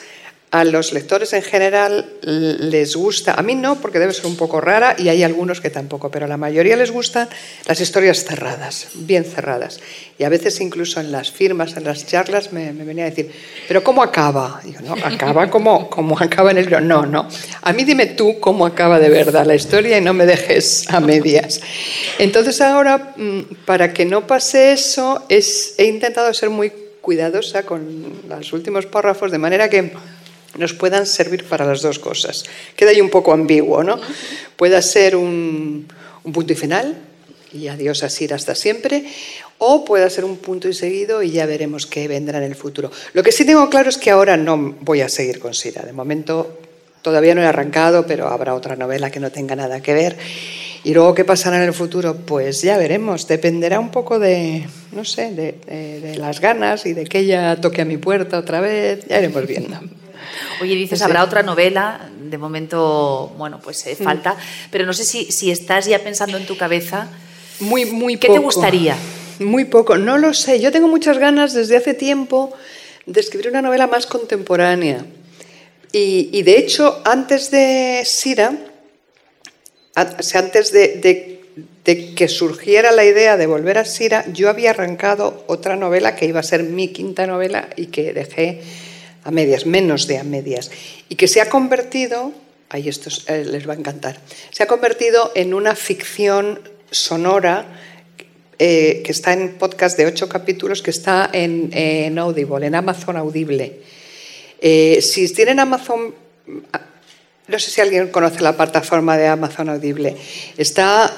a los lectores en general les gusta, a mí no, porque debe ser un poco rara y hay algunos que tampoco, pero a la mayoría les gustan las historias cerradas, bien cerradas. Y a veces incluso en las firmas, en las charlas, me, me venía a decir, ¿pero cómo acaba? Y yo, no, acaba como, como acaba en el libro. No, no. A mí dime tú cómo acaba de verdad la historia y no me dejes a medias. Entonces ahora, mm, para que no pase eso, es, he intentado ser muy cuidadosa con los últimos párrafos, de manera que nos puedan servir para las dos cosas. Queda ahí un poco ambiguo, ¿no? Pueda ser un, punto y final, y adiós a Sir hasta siempre, o pueda ser un punto y seguido y ya veremos qué vendrá en el futuro. Lo que sí tengo claro es que ahora no voy a seguir con Sira. De momento todavía no he arrancado, pero habrá otra novela que no tenga nada que ver. Y luego qué pasará en el futuro, pues ya veremos. Dependerá un poco de, no sé, de, de las ganas y de que ella toque a mi puerta otra vez. Ya iremos viendo. Oye, dices, habrá otra novela, de momento, bueno, pues eh, falta, pero no sé si, si estás ya pensando en tu cabeza. Muy, muy ¿Qué te gustaría? Muy poco, no lo sé. Yo tengo muchas ganas desde hace tiempo de escribir una novela más contemporánea. Y, de hecho, antes de Sira, antes de, de, que surgiera la idea de volver a Sira, yo había arrancado otra novela que iba a ser mi quinta novela y que dejé a medias, menos de a medias, y que se ha convertido, ahí esto eh, les va a encantar, se ha convertido en una ficción sonora eh, que está en podcast de ocho capítulos, que está en, Audible, en Amazon Audible. Eh, si tienen Amazon, no sé si alguien conoce la plataforma de Amazon Audible, está,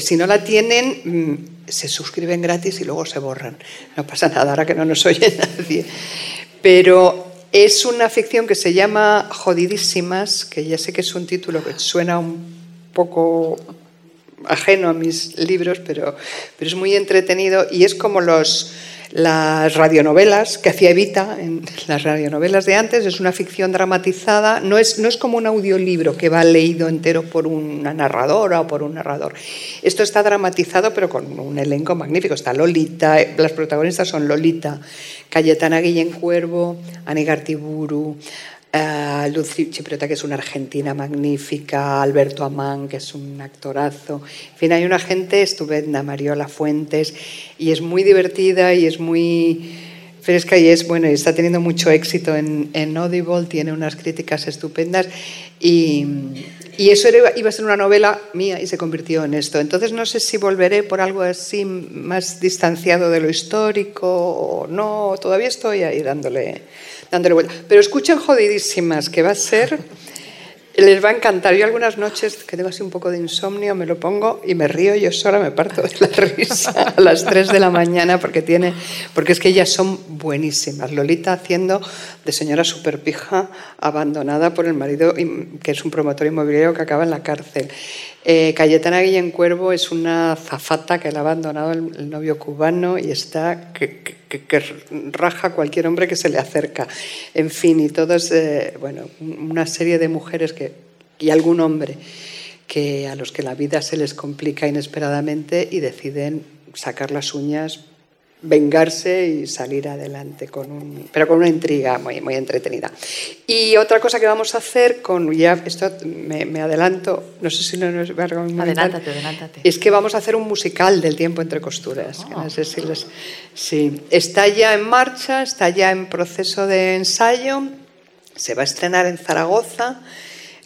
si no la tienen, mm, se suscriben gratis y luego se borran. No pasa nada, ahora que no nos oye nadie. Pero es una ficción que se llama Jodidísimas, que ya sé que es un título que suena un poco ajeno a mis libros, pero, pero es muy entretenido y es como los, las radionovelas que hacía Evita, en las radionovelas de antes, es una ficción dramatizada, no es, no es como un audiolibro que va leído entero por una narradora o por un narrador. Esto está dramatizado pero con un elenco magnífico. Está Lolita, las protagonistas son Lolita, Cayetana Guillén Cuervo, Ani Gartiburu, Uh, Lucy Chipriota, que es una argentina magnífica, Alberto Amán, que es un actorazo. En fin, hay una gente estupenda, Mariola Fuentes, y es muy divertida y es muy fresca y es bueno y está teniendo mucho éxito en, Audible, tiene unas críticas estupendas y eso iba a ser una novela mía y se convirtió en esto. Entonces no sé si volveré por algo así más distanciado de lo histórico o no, todavía estoy ahí dándole Pero escuchen jodidísimas, que va a ser... Les va a encantar. Yo algunas noches que tengo así un poco de insomnio me lo pongo y me río yo sola, me parto de la risa a las 3 de la mañana porque tiene, porque es que ellas son buenísimas. Lolita haciendo de señora superpija abandonada por el marido que es un promotor inmobiliario que acaba en la cárcel. Eh, Cayetana Guillén Cuervo es una zafata que le ha abandonado el, novio cubano y está raja a cualquier hombre que se le acerca. En fin, y todos, eh, bueno, una serie de mujeres que, y algún hombre que a los que la vida se les complica inesperadamente y deciden sacar las uñas vengarse y salir adelante con un, pero con una intriga muy, muy entretenida. Y otra cosa que vamos a hacer con ya esto me, me adelanto, no sé si no nos va a Adelántate, adelántate. Es que vamos a hacer un musical del tiempo entre costuras. que no sé si les- sí, está ya en marcha, está ya en proceso de ensayo, se va a estrenar en Zaragoza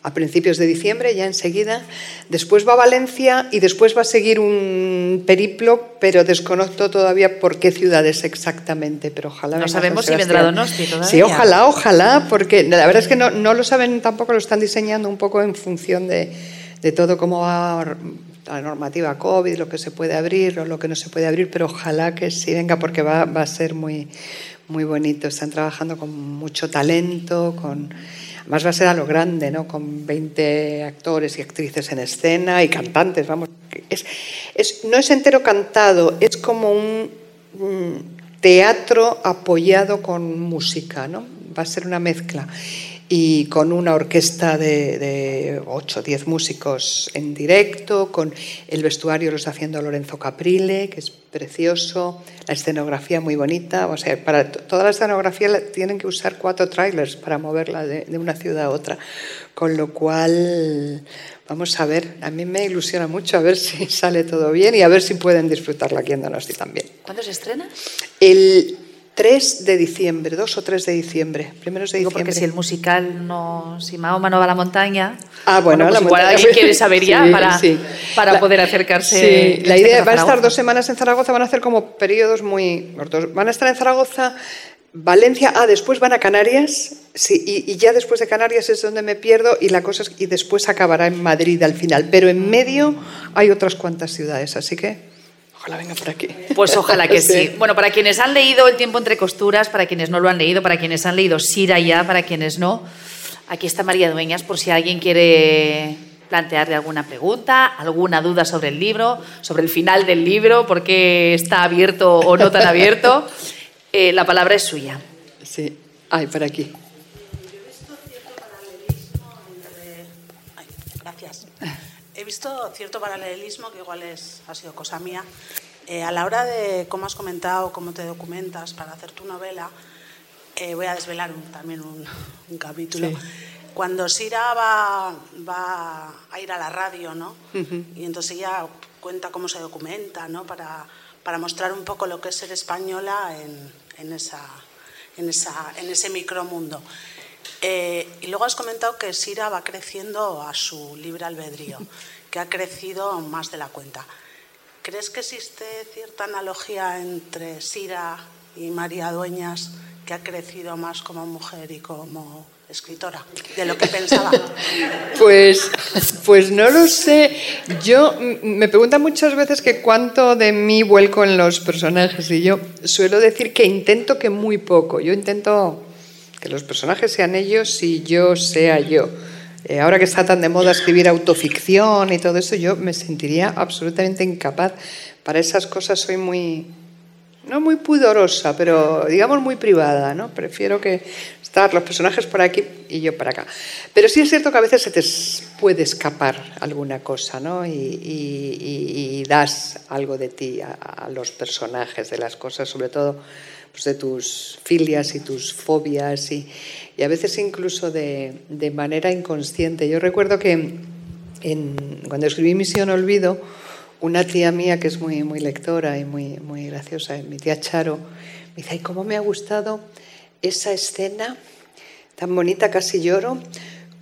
a principios de diciembre, ya enseguida. Después va a Valencia y después va a seguir un periplo, pero desconozco todavía por qué ciudades exactamente. Pero ojalá. No sabemos si vendrá. Donosti todavía. Sí, ojalá, ojalá, porque la verdad es que no, no lo saben tampoco, lo están diseñando un poco en función de, de todo cómo va la normativa COVID, lo que se puede abrir o lo que no se puede abrir, pero ojalá que sí venga porque va, va a ser muy, muy bonito. Están trabajando con mucho talento, con... Además va a ser a lo grande, ¿no? Con 20 actores y actrices en escena y cantantes, vamos. Es, es, no es entero cantado, es como un, un teatro apoyado con música, ¿no? Va a ser una mezcla y con una orquesta de, de 8 o 10 músicos en directo, con el vestuario lo está haciendo Lorenzo Caprile, que es precioso, la escenografía muy bonita, o sea, para toda la escenografía tienen que usar cuatro trailers para moverla de, de una ciudad a otra, con lo cual vamos a ver, a mí me ilusiona mucho a ver si sale todo bien y a ver si pueden disfrutarla aquí en Donosti también. ¿Cuándo se estrena? El 3 de diciembre, 2 o 3 de diciembre, primeros de Digo diciembre. porque si el musical no, si Mahoma no va a la montaña, Ah, bueno, pues la igual montaña. alguien quiere saber ya Sí, para, sí. para La- poder acercarse. Sí, la este idea va a estar dos semanas en Zaragoza, van a hacer como periodos muy cortos. Van a estar en Zaragoza, Valencia, ah, después van a Canarias, sí, y, y ya después de Canarias es donde me pierdo y la cosa es, y después acabará en Madrid al final, pero en medio hay otras cuantas ciudades, así que ojalá venga por aquí. Pues ojalá que sí. Sí. Bueno, para quienes han leído El tiempo entre costuras, para quienes no lo han leído, para quienes han leído Sira ya, para quienes no, aquí está María Dueñas por si alguien quiere plantearle alguna pregunta, alguna duda sobre el libro, sobre el final del libro, por qué está abierto o no tan abierto. Eh, la palabra es suya. Sí, ay, por aquí. Ay, gracias. He visto cierto paralelismo, que igual es, ha sido cosa mía, eh, a la hora de cómo has comentado, cómo te documentas para hacer tu novela. eh, voy a desvelar un- también un, un capítulo. Sí. Cuando Sira va, va a ir a la radio, ¿no? Y entonces ella cuenta cómo se documenta, ¿no? Para, para mostrar un poco lo que es ser española en, en, esa, en, esa, en ese micromundo. Eh, y luego has comentado que Sira va creciendo a su libre albedrío, ha crecido más de la cuenta. ¿Crees que existe cierta analogía entre Sira y María Dueñas, que ha crecido más como mujer y como escritora, de lo que pensaba? Pues, pues no lo sé. Yo me preguntan muchas veces que cuánto de mí vuelco en los personajes y yo suelo decir que intento que muy poco. Yo intento que los personajes sean ellos y yo sea yo. Eh, ahora que está tan de moda escribir autoficción y todo eso, yo me sentiría absolutamente incapaz. Para esas cosas soy muy, no muy pudorosa, pero digamos muy privada, ¿no? Prefiero que estar los personajes por aquí y yo para acá. Pero sí es cierto que a veces se te puede escapar alguna cosa, ¿no? Y, y- das algo de ti a los personajes, de las cosas, sobre todo pues, de tus filias y tus fobias y, y a veces incluso de, de manera inconsciente. Yo recuerdo que cuando escribí Misión Olvido, una tía mía que es muy, muy lectora y muy, muy graciosa, mi tía Charo, me dice, ay, cómo me ha gustado esa escena tan bonita, casi lloro,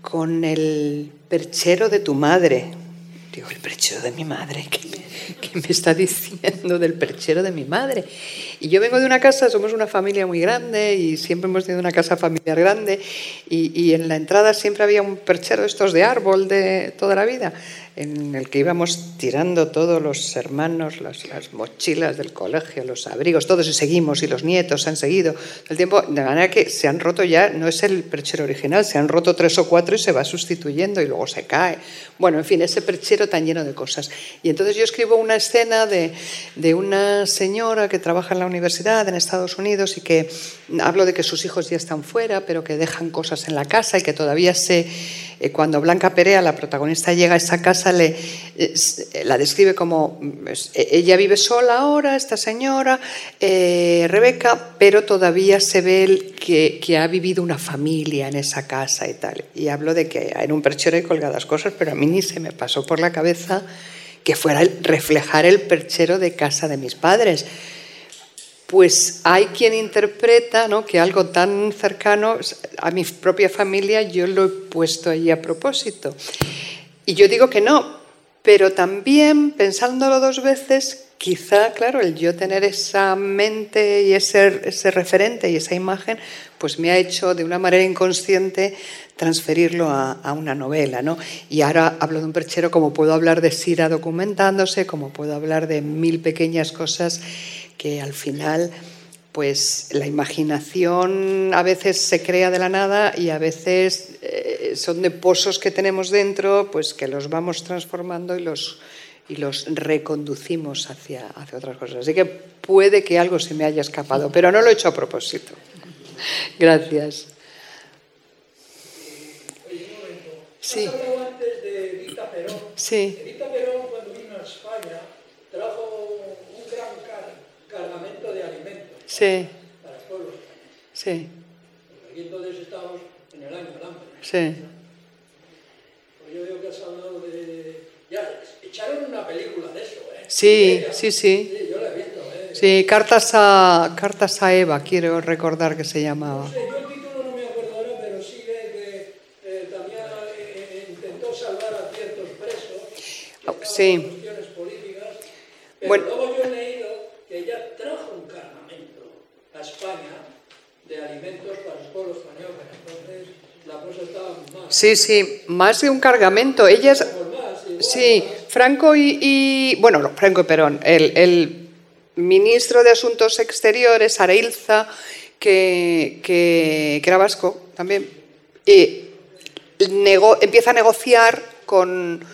con el perchero de tu madre. Digo, el perchero de mi madre, ¿qué me, qué me está diciendo del perchero de mi madre? Y yo vengo de una casa, somos una familia muy grande y siempre hemos tenido una casa familiar grande y, y en la entrada siempre había un perchero estos de árbol de toda la vida en el que íbamos tirando todos los hermanos, las, las mochilas del colegio, los abrigos, todos y seguimos, y los nietos han seguido el tiempo, de manera que se han roto ya, no es el perchero original, se han roto tres o cuatro y se va sustituyendo y luego se cae. Bueno, en fin, ese perchero tan lleno de cosas. Y entonces yo escribo una escena de, de una señora que trabaja en la universidad en Estados Unidos y que hablo de que sus hijos ya están fuera, pero que dejan cosas en la casa y que todavía se... eh, cuando Blanca Perea, la protagonista, llega a esa casa, la describe como, e, ella vive sola ahora, esta señora, eh, Rebeca, pero todavía se ve que, que, ha vivido una familia en esa casa y tal. Y hablo de que en un perchero hay colgadas cosas, pero a mí ni se me pasó por la cabeza que fuera reflejar el perchero de casa de mis padres pues hay quien interpreta ¿no? que algo tan cercano a mi propia familia yo lo he puesto ahí a propósito. Y yo digo que no, pero también pensándolo dos veces, quizá, claro, el yo tener esa mente y ese, referente y esa imagen, pues me ha hecho de una manera inconsciente transferirlo a, a, una novela. ¿no? Y ahora hablo de un perchero como puedo hablar de Sira documentándose, como puedo hablar de mil pequeñas cosas que al final pues la imaginación a veces se crea de la nada y a veces eh, son de pozos que tenemos dentro, pues que los vamos transformando y los, y los reconducimos hacia, hacia otras cosas. Así que puede que algo se me haya escapado, pero no lo he hecho a propósito. Gracias. Sí. Sí. Evita Perón, cuando vino a España, trajo cargamento de alimentos sí. para el pueblo. Sí. Porque aquí entonces estábamos en el año del hambre. Sí. Pues yo veo que has hablado de... Ya, echaron una película de eso, ¿eh? Sí, sí, sí. Sí, yo la he visto, ¿eh? Sí, Cartas a, Cartas a Eva, quiero recordar que se llamaba. No sé, yo el título no me acuerdo ahora, pero sí que eh, también eh, intentó salvar a ciertos presos. Sí. por cuestiones políticas. Pero Bueno. luego yo he leído que ella trajo un cargamento a España de alimentos para los pueblos españoles. Entonces la cosa estaba muy mal. Sí, sí, más de un cargamento. Ellas, sí. Franco y, y- bueno, no, Franco y Perón, el, el ministro de Asuntos Exteriores, Areilza, que, que, que era vasco también, y nego- empieza a negociar con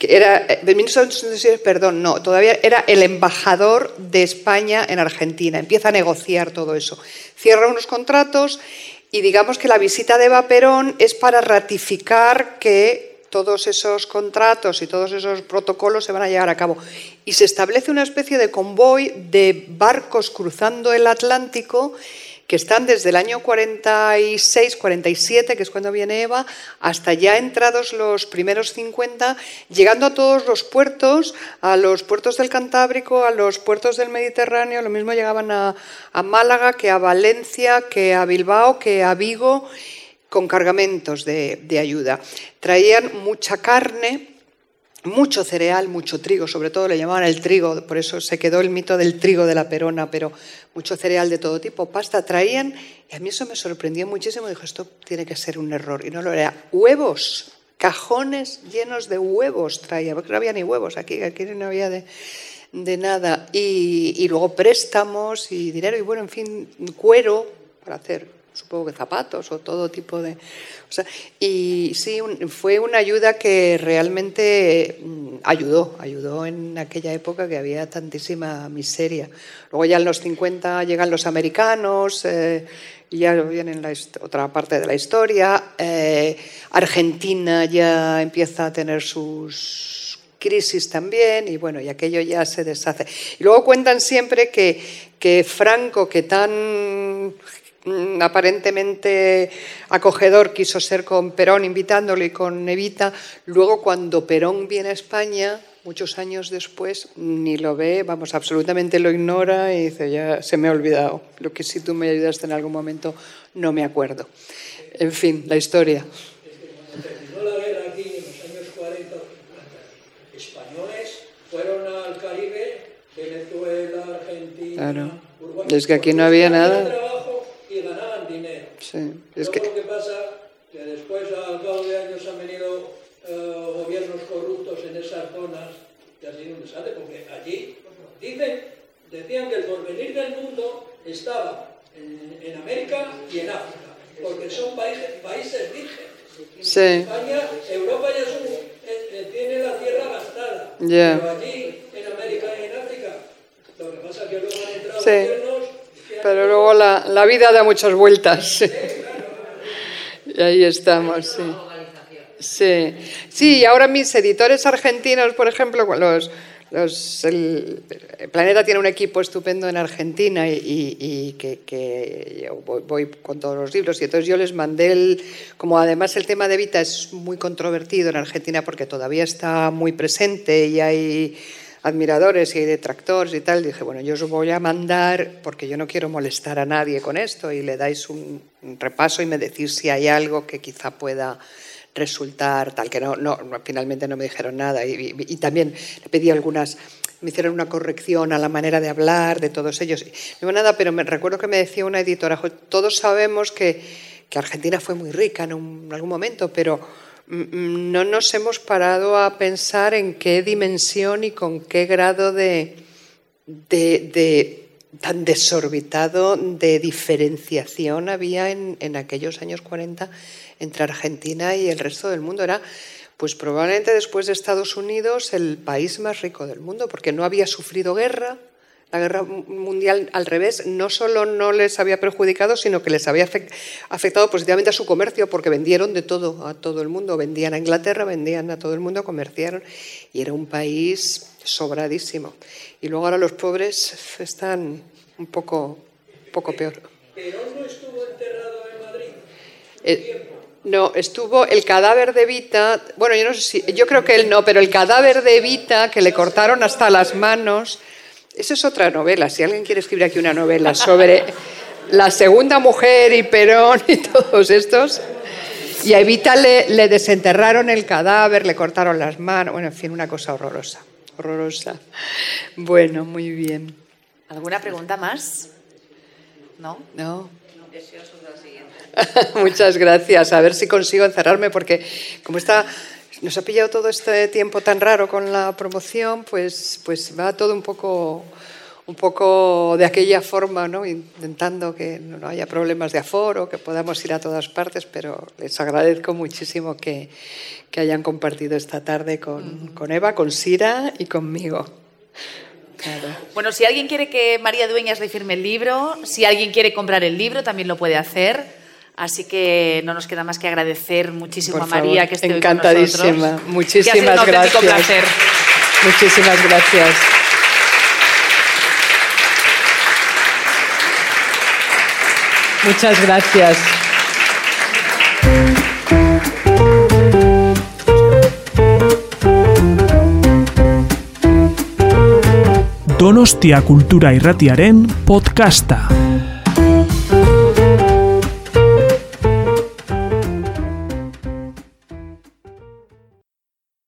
era Exteriores, perdón, no, todavía era el embajador de España en Argentina. Empieza a negociar todo eso. Cierra unos contratos y digamos que la visita de Eva Perón es para ratificar que todos esos contratos y todos esos protocolos se van a llevar a cabo. Y se establece una especie de convoy de barcos cruzando el Atlántico que están desde el año 46, 47, que es cuando viene Eva, hasta ya entrados los primeros 50, llegando a todos los puertos, a los puertos del Cantábrico, a los puertos del Mediterráneo, lo mismo llegaban a, Málaga, que a Valencia, que a Bilbao, que a Vigo, con cargamentos de ayuda. Traían mucha carne, mucho cereal, mucho trigo, sobre todo le llamaban el trigo, por eso se quedó el mito del trigo de la perona, pero mucho cereal de todo tipo, pasta traían, y a mí eso me sorprendió muchísimo, dije, esto tiene que ser un error, y no lo era. Huevos, cajones llenos de huevos traía, porque no había ni huevos aquí, aquí no había de, de nada, y, y luego préstamos y dinero, y bueno, en fin, cuero para hacer supongo que zapatos o todo tipo de... O y sí, fue una ayuda que realmente mm, ayudó, ayudó en aquella época que había tantísima miseria. Luego ya en los 50 llegan los americanos, eh, y ya viene la otra parte de la historia. eh, Argentina ya empieza a tener sus crisis también y bueno, y aquello ya se deshace. Y luego cuentan siempre que, que Franco, que tan aparentemente acogedor quiso ser con Perón invitándolo y con Evita, luego cuando Perón viene a España, muchos años después, ni lo ve, vamos, absolutamente lo ignora y dice, ya se me ha olvidado, lo que si tú me ayudaste en algún momento, no me acuerdo. En fin, la historia. terminó la guerra aquí en los años 40 o 50, españoles fueron al Caribe, Venezuela, Argentina, Claro. Uruguay. Es que aquí no había nada. trabajo y ganaban dinero. Sí, es que... lo que pasa que después al cabo de años han venido eh, gobiernos corruptos en esas zonas y ha sido un desastre porque allí dicen, decían que el porvenir del mundo estaba en, en América y en África porque son países, países vírgenes. Sí. España, Europa ya es un- eh, eh, tiene la tierra gastada, Ya. pero allí en América y en África lo que pasa es que luego han entrado Sí. gobiernos Pero luego la, la vida da muchas vueltas. Y ahí estamos, sí. Sí, sí, ahora mis editores argentinos, por ejemplo, los, los, el, Planeta tiene un equipo estupendo en Argentina y, y que, que voy, voy, con todos los libros y entonces yo les mandé el, como además el tema de Evita es muy controvertido en Argentina porque todavía está muy presente y hay admiradores y detractores y tal, dije, bueno, yo os voy a mandar porque yo no quiero molestar a nadie con esto y le dais un, repaso y me decís si hay algo que quizá pueda resultar tal, que no, no finalmente no me dijeron nada. Y, también le pedí algunas, me hicieron una corrección a la manera de hablar de todos ellos. No nada, pero me recuerdo que me decía una editora, todos sabemos que, que Argentina fue muy rica en, algún momento, pero no nos hemos parado a pensar en qué dimensión y con qué grado de tan desorbitado de diferenciación había en, en aquellos años 40 entre Argentina y el resto del mundo. Era, pues probablemente después de Estados Unidos, el país más rico del mundo, porque no había sufrido guerra. La guerra mundial, al revés, no solo no les había perjudicado, sino que les había afectado positivamente a su comercio, porque vendieron de todo a todo el mundo. Vendían a Inglaterra, vendían a todo el mundo, comerciaron. Y era un país sobradísimo. Y luego ahora los pobres están un poco, un poco peor. ¿Perón no estuvo enterrado en Madrid? Eh, no, estuvo el cadáver de Evita, bueno, yo no sé si, yo creo que él no, pero el cadáver de Evita, que le cortaron hasta las manos, eso es otra novela, si alguien quiere escribir aquí una novela sobre la segunda mujer y Perón y todos estos, y a Evita le, le desenterraron el cadáver, le cortaron las manos, bueno, en fin, una cosa horrorosa, horrorosa. Bueno, muy bien. ¿Alguna pregunta más? ¿No? No. Muchas gracias. A ver si consigo encerrarme porque como está nos ha pillado todo este tiempo tan raro con la promoción, pues pues va todo un poco un poco de aquella forma, ¿no? intentando que no haya problemas de aforo, que podamos ir a todas partes, pero les agradezco muchísimo que, que hayan compartido esta tarde con, con Eva, con Sira y conmigo. Claro. Bueno, si alguien quiere que María Dueñas le firme el libro, si alguien quiere comprar el libro, también lo puede hacer. Así que no nos queda más que agradecer muchísimo Por a María favor, que esté encantadísima. hoy con nosotros. Muchísimas que ha sido un gracias. placer. Muchísimas gracias. Muchas gracias. Donostia Kultura Irratiaren podcasta.